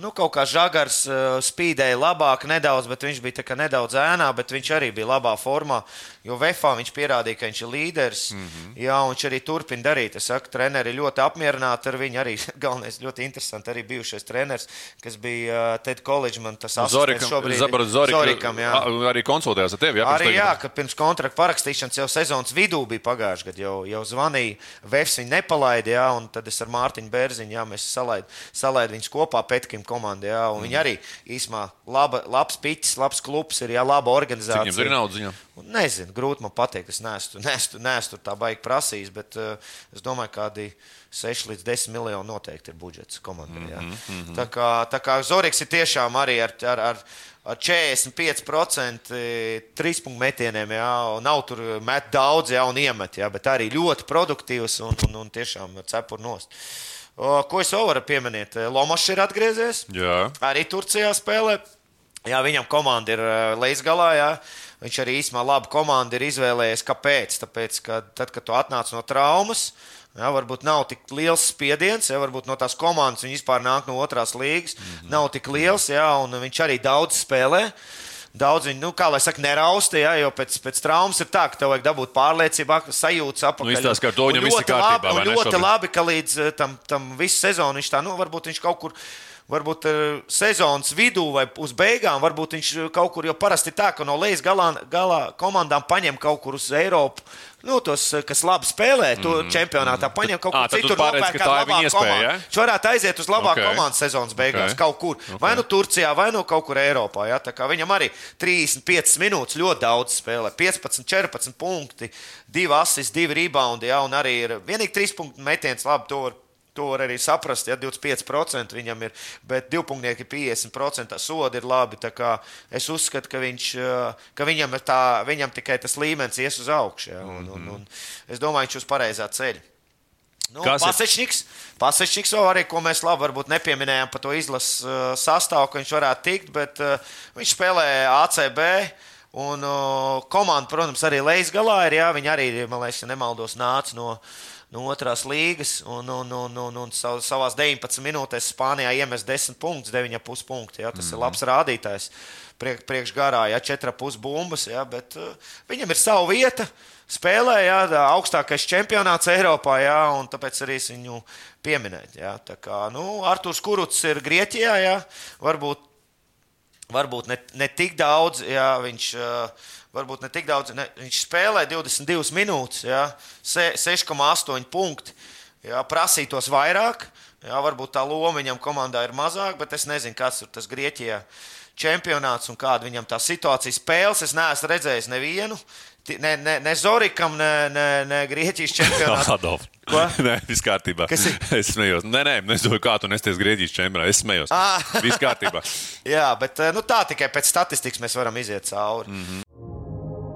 Nu, kaut kā žagars uh, spīdēja labāk, nedaudz, bet viņš bija nedaudz ēnā, bet viņš arī bija labā formā. Jo Vēfā viņš pierādīja, ka viņš ir līderis. Mm -hmm. Jā, un viņš arī turpina darīt. Es saku, treneri ļoti apmierināti ar viņu. Arī galvenais, ļoti interesanti, arī bijušais treneris, kas bija uh, Ted College. Man tas asistents šobrīd ir Zorikam. Jā. Arī konsultējās ar tevi. Jā, arī jā, ka pirms kontrakta parakstīšanas jau sezonas vidū bija pagājuši gadu. Jau, jau zvanīja, Vēfs viņu nepalaida, jā, un tad es ar Mārtiņu Bērziņu, jā, mēs salaid, salaid viņus kopā Petkim komandā. Jā, mm. viņi arī īsumā laba, labs piķis, labs klubs, ir jā, laba organizācija. Viņam ir naudas? Nezinu, grūti man pateikt. Es neesmu, neesmu, neesmu tā baigi prasījis, bet uh, es domāju, kādi 6 līdz 10 miljoni noteikti ir budžets komandai. Mm -hmm. Tā kā, tā kā Zorigs ir tiešām arī ar, ar, ar, ar 45% trīspunktu metieniem. Jā, nav tur met daudz, jā, un iemet, jā, bet arī ļoti produktīvs un, un, un tiešām cepur nost. Ko es vēl varu pieminēt? Lomašs ir atgriezies. Jā. Arī Turcijā spēlē. Jā, viņam komanda ir lejas galā. Jā. Viņš arī īstenībā labu komandu ir izvēlējies. Kāpēc? Tāpēc, ka tad, kad tu atnāc no traumas, Ja, varbūt nav tik liels spiediens, ja varbūt no tās komandas viņš vispār nāk no otrās līgas. Mm -hmm. Nav tik liels, ja, un viņš arī daudz spēlē. Daudz viņi, nu, kā lai saka, nerausta, ja, jo pēc, pēc traumas ir tā, ka tev vajag dabūt pārliecību, sajūtas apakšā. Nu, izstās, ka to viņam ir kārtībā. Labi, ļoti labi, ka līdz eh, tam, tam visu sezonu viņš tā, nu, varbūt viņš kaut kur varbūt uh, sezonas vidū vai uz beigām, varbūt viņš kaut kur jau parasti tā, ka no lejas galā, galā komandām paņem kaut kur uz Eiropu. Nu, tos, eh, kas labi spēlē, to mm -hmm. čempionātā paņem kaut kur citur, nopērk kādu labāku komandu. Ja? Viņš varētu aiziet uz labāku okay. komandu sezonas beigās, okay. kaut kur. Okay. Vai nu Turcijā, vai nu kaut kur Eiropā. Ja? Viņam arī 35 minūtes ļoti daudz spēlē. 15, 14 punkti, 2 asis, 2 rebound, ja? un arī ir vienīgi 3 punktu metiens. Labi, to var To var arī saprast, ja 25% viņam ir, bet divpunktnieki 50% sodi ir labi. Es uzskatu, ka, viņš, eh, ka viņam, tā, viņam tikai tas līmenis ies uz augšu. Ja, un, un, un es domāju, viņš uz pareizā ceļa. Nu, Pasečniks, Pasečniks vēl arī, ko mēs labi varbūt nepieminējām par to izlases uh, sastāvu, ka viņš varētu tikt, bet uh, viņš spēlē ACB. Un uh, komanda, protams, arī lejas galā ir. Jā, viņi arī, man liekas, ja nemaldos, nāca no, uh, no otrās līgas un, un, un, un, un savā 19 minūtēs Spānijā iemest 10 punktus, 9,5 punktus. Ja, tas mm -hmm. ir mhm. labs rādītājs priek, priekš garā, ja 4,5 bumbas, ja, bet uh, viņam ir sava vieta. Spēlē, jā, augstākais čempionāts Eiropā, jā, un tāpēc arī viņu pieminēju. Jā, tā kā nu, Arthurs Kuruts ir Grieķijā, jā, varbūt, varbūt ne, ne tik daudz, jā, viņš uh, varbūt ne tik daudz. Ne, viņš spēlē 22 minūtes, ja, 6,8 punkti. Ja, prasītos vairāk, ja, varbūt tā loma viņam komandā ir mazāka, bet es nezinu, kas ir tas Grieķijā čempionāts un kāda viņam tā situācija spēles. Es neesmu redzējis nevienu. Ne, ne, ne Zorikam, ne, ne, ne Grieķijas čempionātā. Ko? Nē, viss kārtībā. Kas ir? Es smējos. Nē, nē, nezinu, kā tu nesties Grieķijas čempionātā. Es smējos. Ah. Viss kārtībā. Jā, bet nu, tā tikai pēc statistikas mēs varam iziet cauri. Mm -hmm.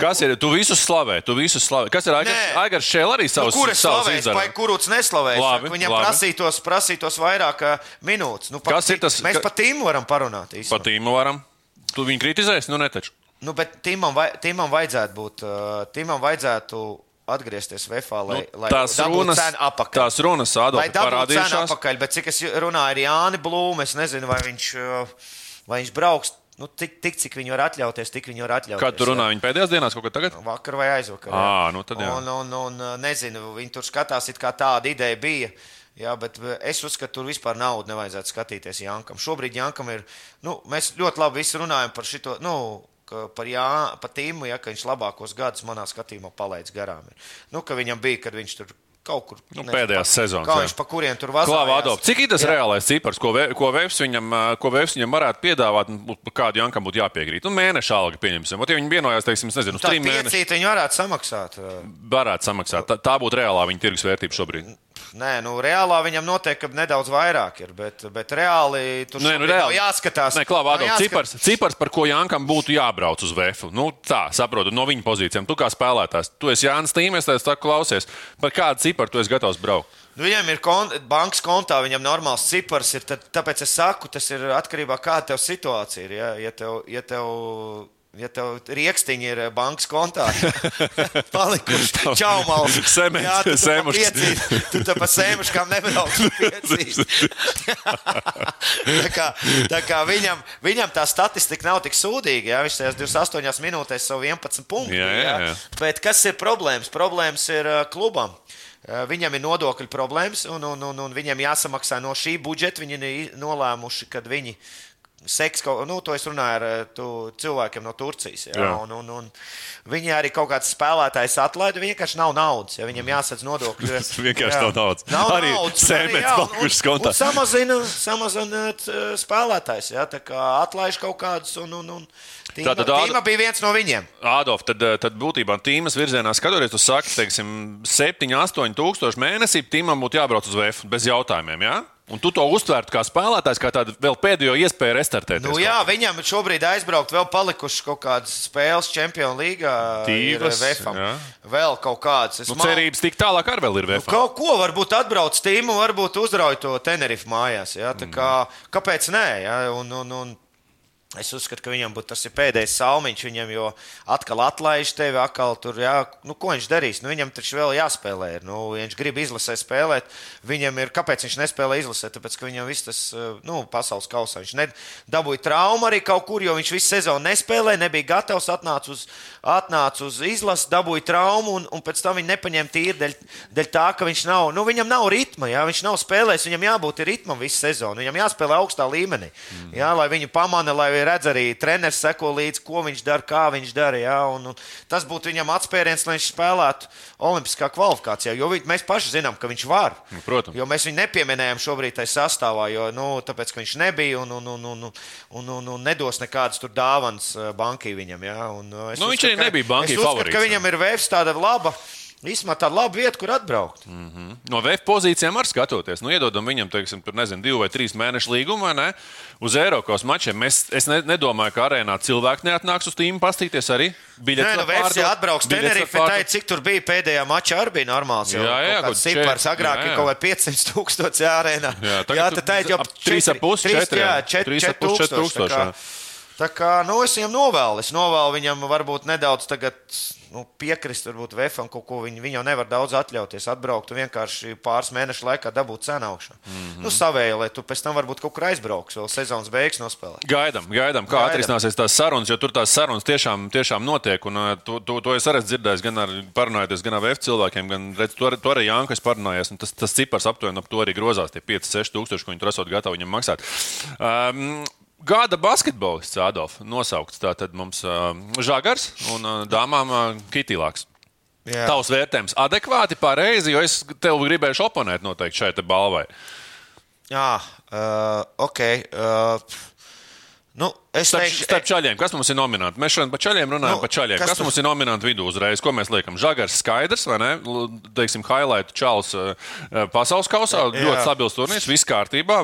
Kas ir? Tu visus slavē, tu visus slavē. Kas ir Aigars? Šēl arī Nu, savus, kur es savus slavēju, izdara. vai kurš neslavēju? Labi, Viņam labi. prasītos, prasītos vairāk ā, minūtes. Nu, Kas ir tas- Mēs ka- par tīmu varam parunāt. īstenībā. Pa tīmu varam. Tu viņu kritizēsi? Nu, netaču. Nu, bet Timam, vai, Timam vajadzētu būt, uh, Timam vajadzētu atgriezties VFā, lai, Nu, lai tās runas, apakaļ. tās runas cenu parādījušās. apakaļ, bet cik es runāju ar Jāni Blūmu, es nezinu, vai viņš, uh, vai viņš brauks. Nu, tik, tik, cik viņi var atļauties, tik viņi var atļauties. Kad tu runā viņa pēdējās dienās, kaut kā tagad? Vakar vai aizvakar. jā. Ā, nu tad jā. un, un, un uh, nezinu, viņi tur skatās, it kā tāda ideja bija. Jā, bet uh, es uzskatu, tur vispār naudu nevajadzētu skatīties Jankam. Šobrīd Jankam ir, nu, mēs ļoti labi runājam par šito, nu, ka par, Jā, par tīmu, ja, ka viņš labākos gadus manā skatījumā palaidis garām. Nu, ka viņam bija, kad viņš tur kaut kur. Nu, pēdējās pa- sezonas, Kā jā. viņš pa kuriem tur vazājās. Klāva Adolf, cik ir tas Jā. reālais cipars, ko, Ve- ko Vēfs viņam, ko Vēfs viņam varētu piedāvāt, par kādu Jankam būtu jāpiekrīt? Nu, mēneša alga, pieņemsim. Ot, ja viņi vienojās, teiksim, es nezinu, uz trim mēnešiem, piecīti viņi varētu samaksāt. varētu samaksāt. Tā, tā būtu reālā viņa tirgus vērtība šobrīd. Nē, nu, reālā viņam noteikti nedaudz vairāk ir, bet, bet reāli tur Nē, nu, reāli. jāskatās. Nē, Adolf, jāskat- cipars, cipars, par ko Jankam būtu jābrauc uz Vēfu. Nu, tā, saprotu, no viņa pozīcijām. Tu kā spēlētājs, tu esi Jānis Tīmēs, tad tā klausies. Par kādu ciparu tu esi gatavs braukt? Nu, viņam ir kon bankas kontā, viņam normāls cipars ir. Tad, tāpēc es saku, tas ir atkarībā no tā, kāda tev situācija ir. Ja, ja tev, ja tev, ja tev riekstiņi ir bankas kontā, palikuši čaumals. Semens, Jā, tu semuškas. piecīt, tu tā pa sēmuškām nebrauc. tā kā, tā kā viņam, viņam tā statistika nav tik sūdīga. Jā, viņš tajās 28 minūtēs savu 11 punktu. Jā, jā, jā. Bet kas ir problēmas? Problēmas ir uh, klubam. Uh, Viņam ir nodokļu problēmas, un, un, un, un viņam jāsamaksā no šī budžeta. Viņi ir nolēmuši, ka viņi seks nu, to es runāju ar uh, tu, cilvēkiem no Turcijas. Jā, Jā. un, un, un viņi arī kaut kāds spēlētājs atlaida. Viņam vienkārši nav naudas. Ja viņam jāsadz nodokļi. Tas vienkārši Jā. nav naudas. Nav Arī palikušas un- kontā. Samazina, samazina uh, spēlētājs. Ja, tā kā atlaiž kaut kādus. Un, un, un, tīma, Āda- tīma bija viens no viņiem. Ādolf, tad, eh, tad būtībā tīmas virzienā skatoties, tu saki, teiksim, 7, 8 tūkstoši mēnesī tīmam būtu jābrauc uz VF bez jautājumiem. Ja? Un tu to uztvērtu kā spēlētājs, kā tādu vēl pēdējo iespēju restartēt. Nu, jā, viņam šobrīd aizbraukt vēl palikušas kaut kādas spēles Champions League. Jā. Vēl kaut kādas. Es Nu, mal- cerības tik tālāk arī vēl ir Nu, VF. kaut ko varbūt atbrauc tīmu, varbūt uzrauj to Tenerife mājās. Ja? Tā Kā, kāpēc nē? Ja? Un, un, un, Es uzskatu, ka viņam būtu tas ir pēdējais salmiņš, viņam jau atkal atlaiž tevi, atkal tur, jā, nu, ko viņš darīs. Nu, viņam taču vēl jāspēlē. Ir. Nu, ja viņš grib izlasē spēlēt, viņam ir, kāpēc viņš nespēlē izlasē? Tāpēc, ka viņam viss tas, eh, nu, pasaules kausā, viņš dabūja traumu arī kaut kur, jo viņš visu sezonu nespēlēja, nebija gatavs, atnāca uz, atnāca uz izlasi, dabūja traumu, un, un pēc tam viņi nepaņēma tīri dēļ, dēļ tā, ka viņš nav, nu, viņam nav ritma, jā, viņš nav spēlējis, viņam jābūt ritmam visu sezonu, viņam jāspēlē augstā līmenī, mm. jā, lai viņu pamana, lai redz arī treneris seko līdzi, ko viņš dara, kā viņš dara, jā, un, un tas būtu viņam atspēriens, lai viņš spēlētu olimpiskā kvalifikācijā, jo vi, mēs paši zinām, ka viņš var. Nu, protams. Jo mēs viņu nepieminējām šobrīd tajā sastāvā, jo, nu, tāpēc, viņš nebija un, un, un, un, un, un, un nedos nekādas tur dāvanas eh, bankai viņam. Jā, un, eh, Nu, viņš uzskatu, arī ka- nebija bankai es uzskatu, favorīts, ka viņam ir vērs tāda laba. Īsumā tāda laba vieta, kur atbraukt. Mm. No VF pozīcijām var skatoties. Nu, iedodam viņam, teiksim, tur, nezinu, divu vai trīs mēnešu līgumu, ne? Uz Eiropas mačiem. Mēs, es ne, nedomāju, ka arēnā cilvēki neatnāks uz tīmu pastīties arī. Nē, Biļetes nu, pārdot, jau atbrauks Tenerife, tā, cik tur bija pēdējā mačā, arī bija normāls. Jā, jā, kāds čet- cipars agrāk jā, ir jā. kaut vai 500 tūkstoši ārēnā. Jā, jā tad tā ir jau ap trīs ap pus, trīs- četri, jā, jā. čet- Trīs ap četri pus, četri tūkstoši, tā tūkstoši, kā- jā. Tā kā, nu, es viņam novēlu, es novēlu viņam varbūt nedaudz tagad, nu, piekrist, varbūt Vēfam kaut ko. Viņi, viņi jau nevar daudz atļauties, atbraukt un vienkārši pāris mēnešu laikā dabūt cenu augšā. Mm. -hmm. Nu, savēja, lai tu pēc tam varbūt kaut kur aizbrauks, vēl sezonas beigas nospēlēt. Gaidām, gaidām, kā Gaidām. atrisināsies tās sarunas, jo tur tās sarunas tiešām, tiešām notiek. Un, uh, to, to, to es arī esmu dzirdējis, gan ar, parunājoties gan ar VF cilvēkiem, gan redz, to, to arī Jānis parunājās. un Tas, tas cipars aptuveni ap to arī grozās, tie 5-6 tūkstoši, ko viņi tur esot gatavi viņam maksāt. Um, Gada basketbolists Adolfs nosaukts. Tātad mums uh, Žagars un uh, dāmām uh, Kitīlāks. Jā. Tavs vērtējums adekvāti, pareizi, jo es tev gribēju oponēt noteikti šai balvai. Jā, uh, ok. Uh, nu, es Starp, teikšu, starp čaļiem, kas mums ir nominēti? Mēs šodien par čaļiem runājam, Nu, par čaļiem. kas Kas, mums ir nominēti vidū uzreiz? Ko mēs liekam? Žagars skaidrs, vai ne? Teiksim, highlight čāls uh, pasaules kausā. Jā. Ļoti stabils turnīrs, viss kārtībā,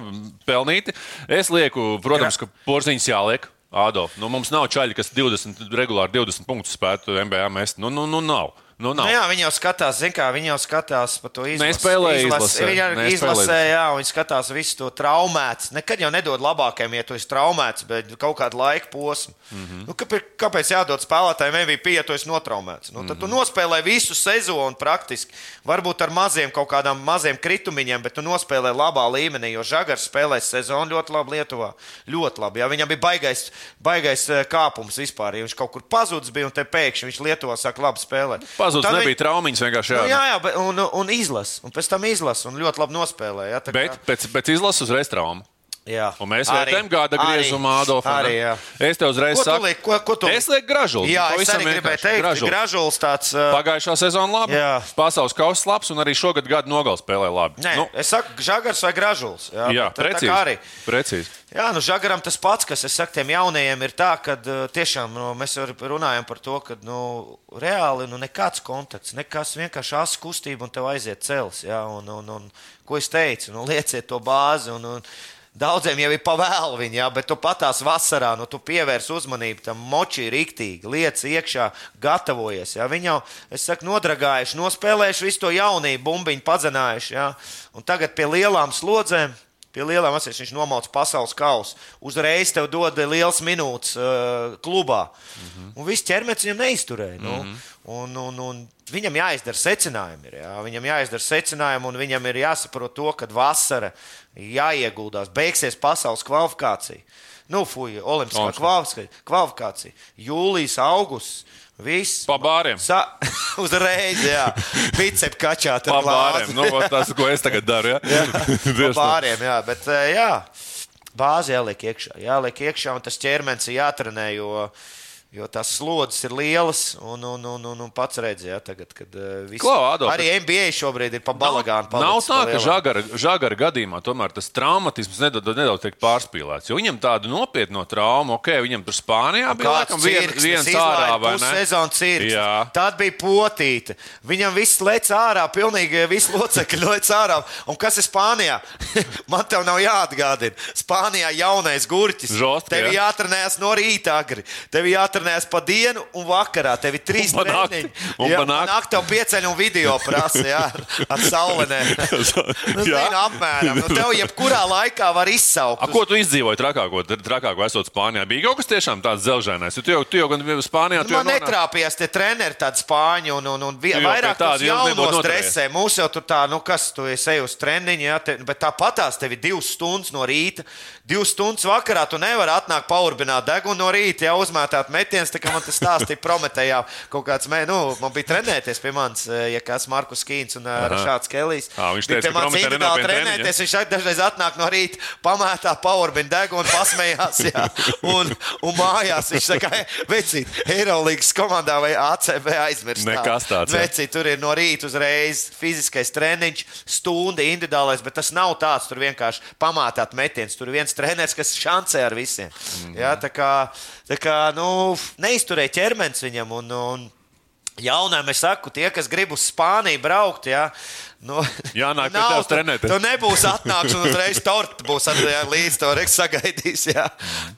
pelnīti. Es lieku, protams, Jā. ka porziņš jāliek. Ādolf, nu, mums nav čaļi, kas 20, regulāri 20 punktus spētu MBA mest. Nu, nu, nu nav. Nu, nav. Nu, jā, viņi jau skatās, zin kā, viņi jau skatās par to izlasi. Nespēlēja izlasē, Viņi arī izlasē, jā, viņi skatās visu to traumēts. Nekad jau nedod labākajiem, ja tu esi traumēts, bet kaut kādu laika posmu. Mm -hmm. nu, kāpēc, kāpēc jādod spēlētājiem MVP, ja tu esi notraumēts? Nu, tad mm -hmm. tu nospēlē visu sezonu praktiski. Varbūt ar maziem kaut kādām maziem kritumiņiem, bet tu nospēlē labā līmenī, jo Žagars spēlēs sezonu ļoti labi Lietuvā. Ļoti labi. Jā, viņam bija baigais, baigais eh, kāpums vispār. Ja viņš kaut kur pazudis bija un te pēkšņi viņš Lietuvā sāk labi spēlēt. Pazudis Tad nebija viņi- traumiņas vienkārši. Nu, Jā, jā, jā, bet, un, un izlasa. Un pēc tam izlasa un ļoti labi nospēlēja. Bet kā- pēc, pēc izlases uzreiz trauma. Jā. Un mēs Arī- vērtējam gada griezumā, Adolfam. Arī, jā. Es tev uzreiz Ko saku, liek- ko- ko tu es lieku gražulu. Jā, es arī gribēju teikt, Gražulis. gražulis tāds. Uh, Pagājušā sezona labi. Jā. Pasaules kausa labs un arī šogad gada nogals spēlē labi. Nē, nu, es saku, žagars vai gražulis. Jā, jā bet tā- tā precīzi. kā arī. precīzi. Jā, nu, žagaram tas pats, kas es saku, tiem jaunajiem ir tā, ka tiešām nu, mēs runājam par to, ka nu, reāli nu, nekāds kontakts, nekas vienkārši asa kustība un tev aiziet cels. Jā, un, un, un, ko es teicu, nu, lieciet to bāzi. Un, un, Daudziem jau ir pavēlu viņa, jā, bet tu patās vasarā, nu, tu pievērs uzmanību tam moči rīktīgi, lietas iekšā, gatavojies. Jā. Viņi jau, es saku, nodragājuši, nospēlējuši visu to jaunību, bumbiņu padzinājuši. Jā. Un tagad pie lielām slodzēm Pie lielām acīm viņš nomauca pasaules kausu. Uzreiz tev dod liels minūtes uh, klubā. Mm -hmm. Un viss ķermenis viņam neizturēja. Nu. Mm -hmm. un, un, un viņam jāizdara secinājumi. Ir, jā. Viņam jāizdara secinājumi, un viņam ir jāsaprot to, ka vasara jāieguldās, beigsies pasaules kvalifikācija. Nu, fuja, olimpiskā kvalifikācija. Jūlijas, augusts. Viss. Pa bāriem. Sa uzreiz, jā. Bicep kačā. Pa bāriem. Nu, tas, ko es tagad daru. Ja? Tieši tā. Pāriem, jā, bet eh, jā, bāzi jāliek iekšā. Jāliek iekšā, un tas ķermenis jātrenē, jo, jo tās slodzes ir lielas. Un, un, un, un, un pats redzēja, tagad, kad uh, viss, Adolf, arī NBA šobrīd ir pa balagānu. Nav tā, ka žagara, žagara gadījumā tomēr tas traumatisms nedaudz, nedaudz tiek pārspīlēts. Jo viņam tādu nopietnu traumu, ok, viņam tur Spānijā bija laikam vien, viens ārā vai ne? Sezonu cirks. Jā. Tad bija potīte. Viņam viss lec ārā, pilnīgi viss locekļi lec ārā. Un kas ir Spānijā? Man tev nav jāatgādina. Spānijā jaunais gurķis. Žost, Tev jā. jātrenējas no rīta agri. Tev jātrenējas pa dienu un vakarā. Tev ir trīs treniņi. Un Jā, pa pa nakti. nakti tev pieceļ un video prasa, jā, ar, saulenēm. nu, Jā. zinu, apmēram. Nu, tev jebkurā laikā var izsaukt. A, ko tu izdzīvoji trakāko, trakāko esot Spānijā? Bija kaut kas tiešām tāds zelžainais. Tu jau, tu jau gan Spānijā Nu, Man nonā- netrāpījās tie treneri, tādi spāņi, un, un, un vi- Tu jau vairāk tādu jau nebūtu jaunos noturējies. dresē. Mūsu jau tur tā, nu kas, tu esi uz treniņu, jā, te, bet tāpatās tev ir divas stundas no rīta, divas stundas vakarā. Tu nevari atnākt paurbināt degunu no rīta, jau uzmētāt metienus, tā kā man tas stāstīja prometējā. Kaut kāds, mē, nu, man bija trenēties pie manis, eh, ja kas Markus Kīns un uh, Šāds Kelijs. Ā, viņš teica, ka Prometē individuāli trenēties. Viņš dažreiz atnāk no rīta, pamētā paurbinu degunu, pasmējās, jā, un, un mājās viņš saka, vecīt, Eirolandes komandā vai ACB aizmirst. Nekas tāds. Vecīt, tur ir no rīta uzreiz fiziskais treniņš, stunda individuālais, bet tas nav tāds, tur vienkārši pamātāt metiens. Treneris, kas šancē ar visiem. Mm. Jā, tā kā, tā kā nu, neizturēja ķermenis viņam. Un, un, Jaunām es saku, tie, kas grib uz Spāniju braukt, jā, nu, Jānāk pie nav, tu- trenēties. Tu nebūs atnāks un uzreiz torta būs ar, jā, līdz to reiks sagaidīs. Jā.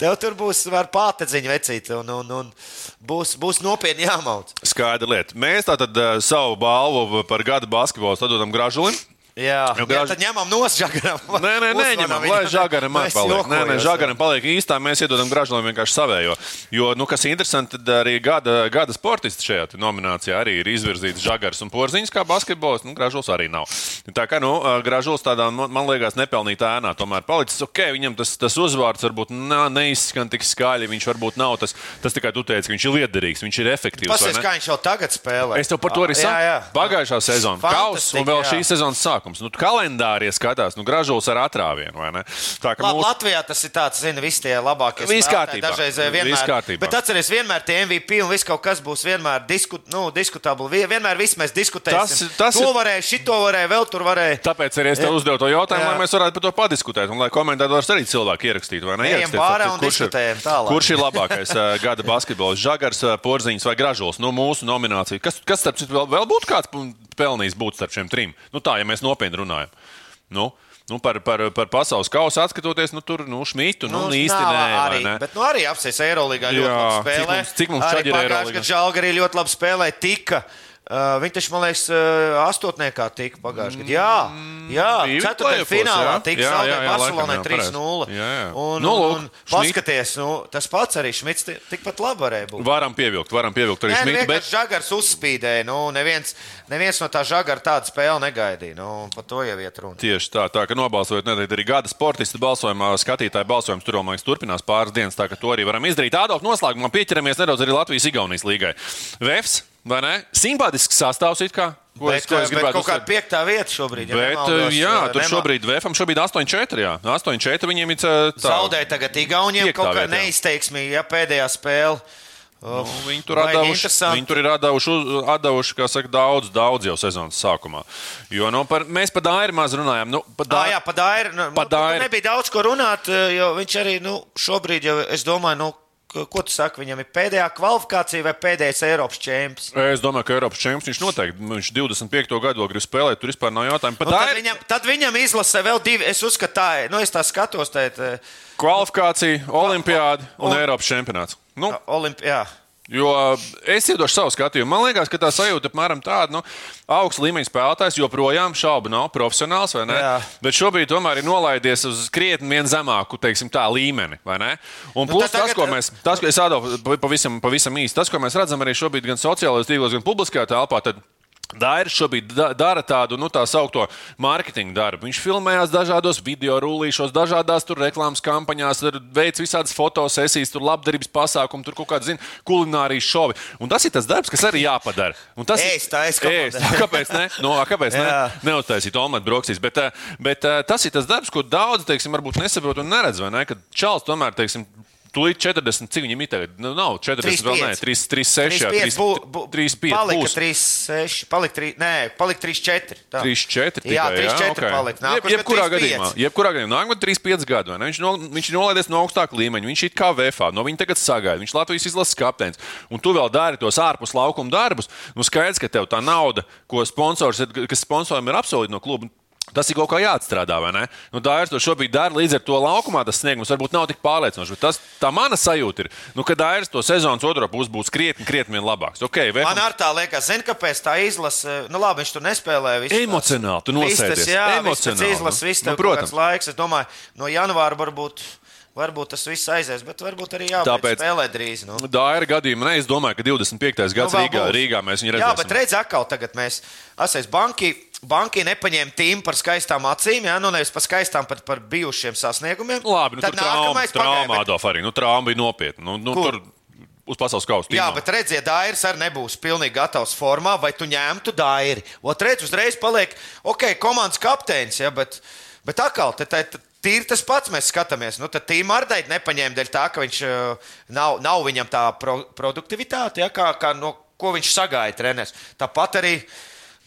Tev tur būs var pātedziņa vecīt un, un, un būs, būs nopietni jāmauc. Skaidra lieta. Mēs tātad uh, savu balvu par gada basketbolu dodam Gražulim. Jā, Jo jā graži- tad ņemam no žagaram. Nē, nē, nē, ņemam, lai žagaram arī paliek. Nē, nē, žagaram paliek īstā. Mēs iedodam gražulim vienkārši savējo. Jo, nu, kas ir interesanti, tad arī gada, gada sportists šajā nominācijā arī ir izvirzīts žagars un porziņš kā basketbols. Nu, gražulis arī nav. Tā kā, nu, gražulis tādā, man liekas, nepelnītā ēnā tomēr palicis. Ok, viņam tas, tas uzvārds varbūt neizskan tik skaļi. Viņš varbūt nav tas, tas tikai tu teici, ka viņš ir liederīgs, viņš ir efektīvs. Pasies, ne? kā viņš jau tagad spēlē. Es tev par to arī saku. Pagājušā sezona, kausa un vēl šī sezonas sākums. Nu, kalendārī skatās, nu, gražulis ar atrāvienu? Tā La, mūsu Latvijā tas ir tāds, zina, visi tie labākie. Viss kārtībā. Dažreiz eh, Viss vienmēr. kārtībā. Bet atceries, vienmēr tie MVP un viss kaut kas būs vienmēr disku, nu, diskutabli. Vie- Vienmēr viss mēs diskutēsim. Tas- tas to ir- varēja, šito varēja, vēl tur varēja. Tāpēc arī es tev uzdevu to jautājumu, Jā. lai mēs varētu par to padiskutēt, un lai komentētājs arī cilvēki ierakstītu, vai ne? Un diskutējam tālāk. Kurš ir labākais uh, gada basketbols? Žagars, uh, Porziņš vai Gražulis? Nu, mūsu nominācija. Kas, kas starp citu, vēl, vēl būtu kāds pelnījis būt starp šiem trim? Nu, tā, ja mēs nopietni runājam. Nu, Nu, par, par, par pasaules kausu atskatoties, nu, tur nu, šmītu nu, nu, īsti nav nē. Arī, ne? bet nu, arī apsies Eirolandā ļoti Jā, labi cik spēlē. mums- cik mums arī pagājušajā gadā Žalgarī ļoti labi spēlē. Tika. Uh, viņš taču, man liekas, uh, astotniekā tika pagājušajā gadā. Jā, jā ceturtajā finālā tika zaudēta Barcelonai laikam, jā, pareizi. 3-0. Jā, jā. Un, Nu, un, un paskaties, nu, tas pats arī Šmits ti- tikpat labi varēja būt. Varam pievilkt, varam pievilkt arī nu, vienkārši Bet... žagars uzspīdēja. Nu, neviens, neviens no tā žagara tādu spēli negaidīja. Nu, par to jau iet runa. Tieši tā, tā ka nobalsojot noteikti arī gada sportista balsojumā, skatītāju balsojums tur, man liekas, turpinās pāris dienas, tā ka to arī varam izdarīt. Ādolf, noslēgumā pieķeramies nedaudz arī Latvijas-Igaunijas līgai. Vefs, vai ne? Simpātisks sastāvs it kā. Ko Bet, es, ko es bet gribētu kaut kāda piektā vieta šobrīd. Ja Bet, nemaldos, jā, uh, tur nemā- šobrīd VFam šobrīd 8-4. jā. 8-4 viņiem ir tā. Zaudēja tagad Igauniem kaut kā neizteiksmīgi, ja pēdējā spēle. Nu, viņi tur interesanti. viņi tur ir atdevuši, atdevuši saka, daudz, daudz jau sezonas sākumā. Jo nu, par, mēs par Dāru maz runājam. Nu, par Dāru- jā, pa Dairu. Nu, Pa nu, Dairu. nebija daudz ko runāt, eh, jo viņš arī nu, šobrīd, jau, es domāju, nu, ko tu saki, viņam ir pēdējā kvalifikācija vai pēdējais Eiropas čempions. Es domāju, ka Eiropas čempions viņš noteikti. nu, Viņš 25. gadu vēl grib spēlēt, tur vispār nav jautājumu. Nu, tad, tā ir viņam, tad viņam izlasa vēl divi. Es uzskatu, tā, nu, es tā skatos, tā ir kvalifikācija, olimpiāda un Un- Eiropas čempionāts. Nu, Olimpijā. Jo es iedošu savu skatījumu. Man liekas, ka tā sajūta apmēram tāda, nu, augsta līmeņa spēlētājs joprojām šaubu nav profesionāls, vai ne? Jā. Bet šobrīd tomēr ir nolaidies uz krietni vien zemāku, teiksim, tā līmeni, vai ne? Un Nu, plus tad tas, tagad- ko mēs, tas, ko es atdodu pavisam, pavisam īsti, tas, ko mēs redzam arī šobrīd gan sociālajos tīklos, gan publiskajā telpā, tad Dairis šobrīd da- dara tādu nu, tā saucamo mārketinga darbu. Viņš filmējās dažādos video rullīšos, dažādās reklāmas kampaņās, veids visādas fotosesijas, tur labdarības pasākumi, tur kaut kāda, kulinārijas šovi. Un tas ir tas darbs, kas arī jāpadara. Un tas ir- Ēst, tā ēst komandai. Ēst. Kāpēc ne? No, kāpēc ne? Neuztaisīt omletu broksīs. Bet, eh, bet eh, tas ir tas darbs, ko daudz, teiksim, varbūt nesaprot un neredz, ne? Kad Čāls tomēr, teiksim, Tūlīt 40, cik viņam ir tagad? Nu, nav 40, vēl nē, 3, 3, 6, 3, 3, 5. Palika būs. 3, 6, palika 3, nē, palika 3, 4. tā. 3, 4. Jā, tikai, 3, 4 ok. palika. Jeb, Nākošais jebkurā gadu 3, gadījumā, 5. jebkurā gadījumā, nākamā 3, 5 gadu. Viņš, no, viņš nolaidies no augstāka līmeņa. Viņš ir kā VFā, no viņa tagad sagaida. Viņš Latvijas izlases kapteinis. Un tu vēl dari tos ārpus laukuma darbus. Nu, skaidrs, ka tev tā nauda, ko sponsors, kas sponsoram ir apsolīta no kluba. Tas ir kaut kā jāatstrādā, vai ne? Nu, tā ir to šobrīd dara. Līdz ar to laukumā tas sniegums varbūt nav tik pārliecinošs. bet Tas, tā mana sajūta ir, nu, ka Dairis to sezonas otro pusi būs krietni, krietni labāks. Okay, Man ar tā liekas, zini, kāpēc tā izlase, nu labi, viņš tur nespēlēja. visu Emocionāli tu nosēdies. Jā, Emocionāli, nu. viss Nu, tev protams. protams. laiks. Es domāju, no janvāra varbūt. Varbūt tas viss aizies, bet varbūt arī jābeidz Tāpēc- spēlēt drīz. Nu. Daira gadījumā, ne, es domāju, ka 25. gads vēl Rīgā. Rīgā mēs viņu Jā, redzēsim. bet redz, atkal tagad mēs asēs banki. Banki nepaņēma tīmu par skaistām acīm, jā, nu nevis par skaistām, bet par bijušiem sasniegumiem. Labi, nu, Tad nākamais pagaid, bet- Adolf, arī. Nu, trauma bija nopietna. Nu, nu, Kur? tur uz pasaules kausa. Jā, tīmā. bet redziet, Dairis arī nebūs pilnīgi gatavs formā, vai tu ņemtu Dairi. Otrais uzreiz paliek, ok, komandas kapteinis, ja, bet, bet atkal, te, te, te, tīri tas pats mēs skatāmies. Nu, tad Tīma Ardeit nepaņēma dēļ tā, ka viņš uh, nav, nav viņam tā pro, produktivitāte, ja, kā, kā no ko viņš sagaida treneris. Tāpat arī.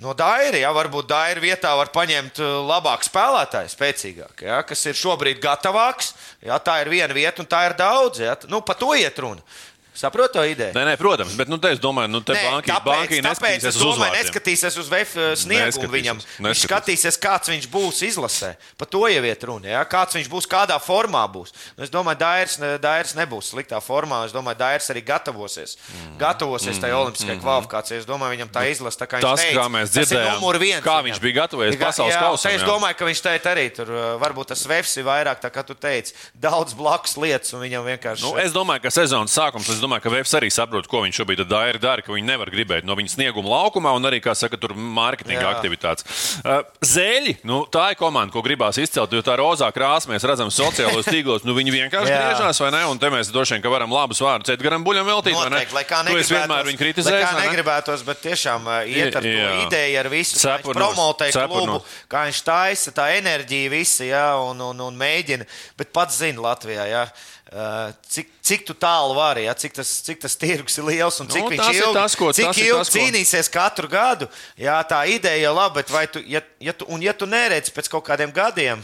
No Daira, ja varbūt Daira vietā var paņemt uh, labāku spēlētāju, spēcīgāku, ja, kas ir šobrīd gatavāks. Ja, tā ir viena vieta, un tā ir daudz. Ja, nu, par to iet runa. Saprotu to ideju? Nē, nē, protams, bet nu, te es domāju, nu, te banki tāpēc neskatīsies domāju, neskatīsies uz VF sniegumu Neskatīsies, viņam. Viņš skatīsies, kāds viņš būs izlasē. Par to jau iet runa. Ja? Kāds viņš būs, kādā formā būs. Nu, es domāju, Dairis, Dairis nebūs sliktā formā. Es domāju, Dairis arī gatavosies. Mm. Gatavosies tajā olimpiskajā mm. kvalifikācijā. Es domāju, viņam tā izlase, tā kā viņš Tas, teica, kā mēs ir dzirdējām, viens kā viņam. viņš bija gatavojies Ga- pasaules te Es domāju, ka viņš teica arī tur, uh, varbūt tas VFs ir vairāk, tā kā tu teici, daudz blakus lietas, un viņam vienkārši. Nu, es domāju, ka sezonas sākums, domāju, ka Vēfs arī saprot, ko viņš šobrīd Daira dara, ka viņi nevar gribēt no viņa snieguma laukumā un arī, kā saka, tur mārketinga aktivitātes. Uh, Zēļi, nu, tā ir komanda, ko gribās izcelt, jo tā rozā krāsa mēs redzam sociālos tīklos, nu viņi vienkārši griežās, vai ne? Un te mēs droši vien, ka varam labus vārdus Edgaram Buļam veltīt? Noteikti, lai kā esi vienmēr viņu vai ne? negribētos, bet tiešām uh, iet ar to ideju, ar visu, Cepurnos, promotē klubu, kā viņš taisa, tā enerģija visi, jā, un, un, un mēģina, bet pats zina Latvijā, jā. Uh, cik, cik tu tālu vari, ja? cik, tas, cik tas tirgus ir liels un cik Nu, viņš ir ilgi, tas, ko- cik tas ir ilgi tas, ko- cīnīsies katru gadu. Jā, tā ideja ir laba, bet vai tu, ja, ja tu, un ja tu neredzi pēc kaut kādiem gadiem,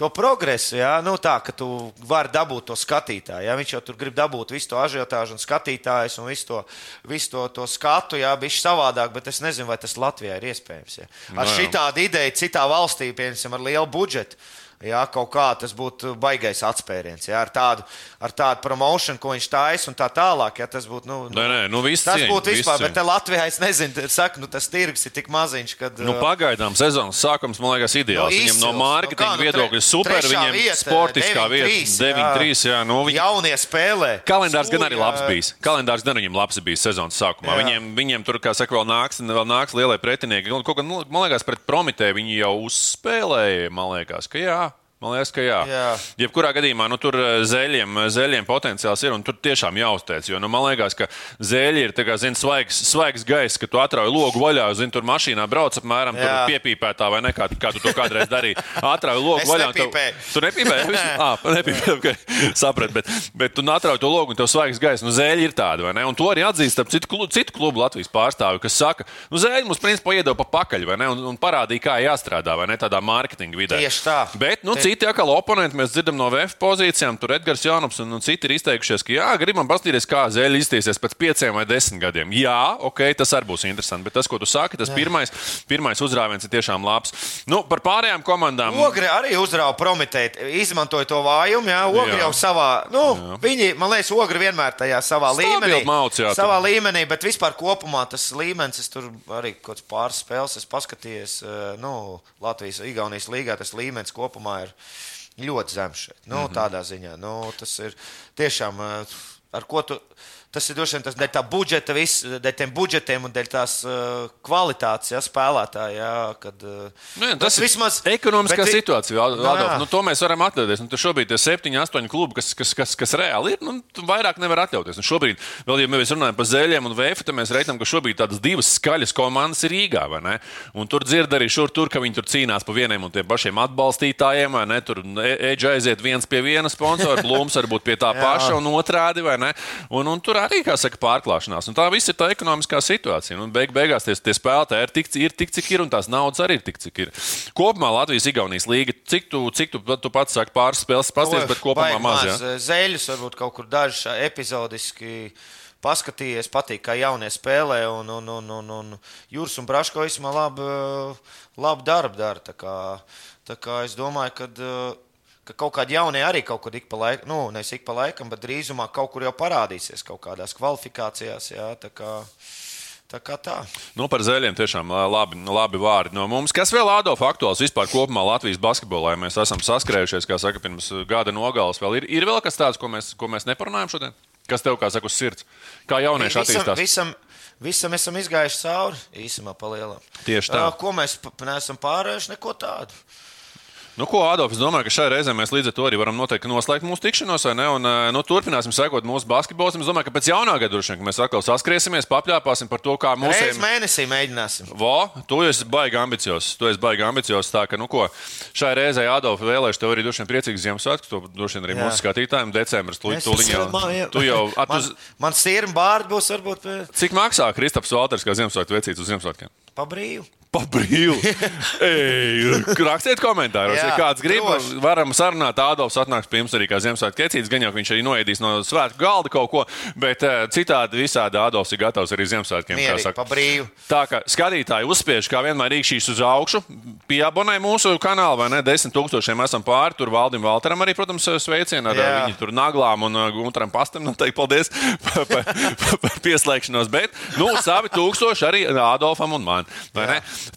to progresu, jā, nu, tā, ka tu vari dabūt to skatītāju. Jā, viņš jau tur grib dabūt visu to ažiotāžu un skatītājus un visu to, visu to, to skatu, jā, bija savādāk, bet es nezinu, vai tas Latvijā ir iespējams. Jā. Ar Nu jā. šitādu ideju citā valstī, piemēram, ar lielu budžetu. Jā, kaut kā tas būtu baisais atspēriens. Jā, ar tādu, ar tādu promotion, ko viņš taisa un tā tālāk. Jā, tas būtu. Nu, Nē, nē, nu tas cieņa, būtu vispār. cieņa. Bet Latvijā es nezinu, saku, nu, tas tirgus ir tik maziņš, ka. Nu, pagaidām sezonas sākums, man liekas, ideāls. Nu, Viņam no izcils. mārketinga Nu nu, viedokļa tre- super, viņam vieta, sportiskā 9-3, vieta 9-3. Jā, nu, viņi... Jaunie spēlē. Kalendārs gan arī labs bijis. Kalendārs gan viņam labs bijis sezonas sākumā. Jā. Viņiem, viņiem tur, kā saka, vēl nāks, vēl nāks lielie pretinieki. Kaut nu, man liekas, pret Prometēju viņi jau uzspēlēja. Man liekas, ka jā. Man liekas, ka jā. Jā. Jebkurā gadījumā nu, tur eh, zeļiem, zeļiem potenciāls ir un tur tiešām jāuzteic. Jo nu, man liekas, ka zeļi ir kā, zin, svaigs, svaigs gaiss, ka tu atrauj logu vaļā, zini, tur mašīnā brauc apmēram Jā. piepīpētā vai ne, kā, tu- kā tu to kādreiz darīji. Atrauj logu Es vaļā. nepīpēju. Tu nepīpēji? ah, nepīpēji, okay. sapratu. Bet, bet tu atrauj to logu un tev svaigs gaiss. Nu, zēļi ir tādi, vai ne? Un to arī atzīst ap citu, klubu, citu klubu Latvijas pārstāvi, kas saka, nu, zēļi mums principā iedeva pa pakaļ, vai ne? Un, un parādīja, kā jāstrādā, vai ne? Tādā mārketinga vidē. Tieši tā. Bet, nu, Te- citi atkal oponenti mēs dzirdam no VF pozīcijām. Tur Edgars Jānups un, un citi ir izteikušies, ka, jā, gribam paskatīties, kā zēļi iztīsies pēc pieciem vai desmit gadiem. Jā, ok, tas arī būs interesanti. Bet tas, ko tu saki, tas pirmais, pirmais uzrāviens ir tiešām labs. Nu, par pārējām komandām. Ogri arī uzrāva Prometēju, izmantoja to vājumu. Jā, Ogri Jā. jau savā, nu, jā. viņi, man liekas, Ogri vienmēr tajā savā Stabili līmenī. mauc, jā, savā tur. līmenī, bet vispār kopumā tas līmenis, es tur arī kaut kāds pāris spēles esmu paskatījies, eh, nu, Latvijas, Igaunijas līgā tas līmenis kopumā ir ļoti zems šeit. Nu, mm -hmm. Tādā ziņā, nu, tas ir tiešām, eh, ar ko tu. Tas ir droši vien tas dēļ tā budžeta, vis, dēļ tiem budžetiem un dēļ tās uh, kvalitātes, ja spēlētāji. Uh, Nē, tas ir vismaz ekonomiskā bet situācija. Ad- Nu, nu, to mēs varam atļauties. Nu, tur šobrīd ir septiņi, astoņi klubi, kas, kas, kas, kas reāli ir. Nu, vairāk nevar atļauties. Un šobrīd, vēl, ja mēs runājam par zēļiem un vēju, tad mēs reiķinām, ka šobrīd tādas divas skaļas komandas ir Rīgā. tur dzird arī šur tur, ka viņi tur cīnās par vieniem un tiem pašiem atbalstītājiem. vai ne? Tur Eģe aiziet viens pie viena sponsora, Blūms varbūt pie tā paša un otrādi. Un, un tur arī, saka, pārklāšanās. Un tā viss ir tā ekonomiskā situācija. Un beig, beigās tie, tie spēlētāji ir tik, ir tik, cik ir, un tās naudas arī ir tik, cik ir. Kopumā Latvijas-Igaunijas līga, cik tu, cik tu, tu pats saki, pāris spēles pasties, bet kopumā Baigi maz. Ja? Zēļus varbūt kaut kur dažs epizodiski. Paskatījies, patīk, kā jaunie spēlē, un, un, un, un, un Jūras un Braško īstenībā labi, labi darbu dara. Tā kā, tā kā es domāju, ka, ka kaut kādi jaunie arī kaut kur ik pa laikam, nu, nevis ik pa laikam, bet drīzumā kaut kur jau parādīsies kaut kādās kvalifikācijās. Jā, tā kā, tā kā tā. Nu, par zēļiem tiešām labi, labi vārdi no mums. Kas vēl Ādolf aktuāls vispār kopumā Latvijas basketbolā? Mēs esam saskrējušies, kā saka, pirms gada nogales. Vēl ir, ir vēl kas tāds, ko mēs, ko mēs neparunājam šodien? Kas tev, kā saka, uz sirds? Kā jaunieši Visam, attīstās? visam, visam esam izgājuši cauri īsumā, palielam. Tieši tā. Ko mēs pa- neesam pārējuši, neko tādu. Nu, ko, Adolf, es domāju, ka šai reizē mēs līdz ar to arī varam noteikti noslēgt mūsu tikšanos, vai ne? Un, eh, nu, turpināsim sekot mūsu basketbolam. Es domāju, ka pēc jaunā gada droši vien ka mēs atkal saskriesimies, papļāpāsim par to, kā mūsu. mēnesī mēģināsim. Vo, tu esi baigi ambiciozs. Tu esi baigi ambiciozs. Tā ka, nu, ko, šai reizei, Adolf, vēlēšu tev arī droši vien priecīgs Ziemassvētku. To droši vien arī Jā. mūsu skatītājiem decembris. Tu, jau, tu jau, a, tu, Man, man sirma bārda būs varbūt pie- cik maksā Kristaps Valters kā Ziemassvētku vecīts uz Ziemassvētkiem? pa brīvu. Pa brīvu. Ej, Rakstiet komentāros, ja kāds grib. droši. Varam sarunāt. Ādams atnāks pie jums arī kā Ziemassvētku kecītis. Gan jau viņš arī noēdīs no svētku galda kaut ko, bet eh, citādi visādi Ādams ir gatavs arī Ziemassvētkiem. pa. Tā kā skatītāji uzspiež, kā vienmēr rīkšīs uz augšu, pieabonē mūsu kanālu, vai ne? Desmit tūkstošiem esam pāri. Tur Valdim Valteram arī, protams, sveicienu ar viņu tur naglām un uh, Gunteram Pastam. Nu, teikt, paldies par, par, par, par pieslēgšanos. Bet, nu, savi tūkstoši arī Adolfam un man.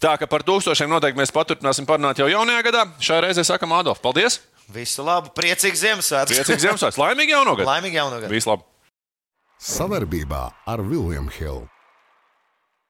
Tā kā par tūkstošiem noteikti mēs paturpināsim parunāt jau jaunajā gadā. Šai reizē sakam Adolf, paldies! Visu labu, priecīgs Ziemassvētku. Priecīgs Ziemassvētku! Laimīgi jauno gadu! Laimīgi jauno gadu. Vislabāk! Savarbībā ar William Hill.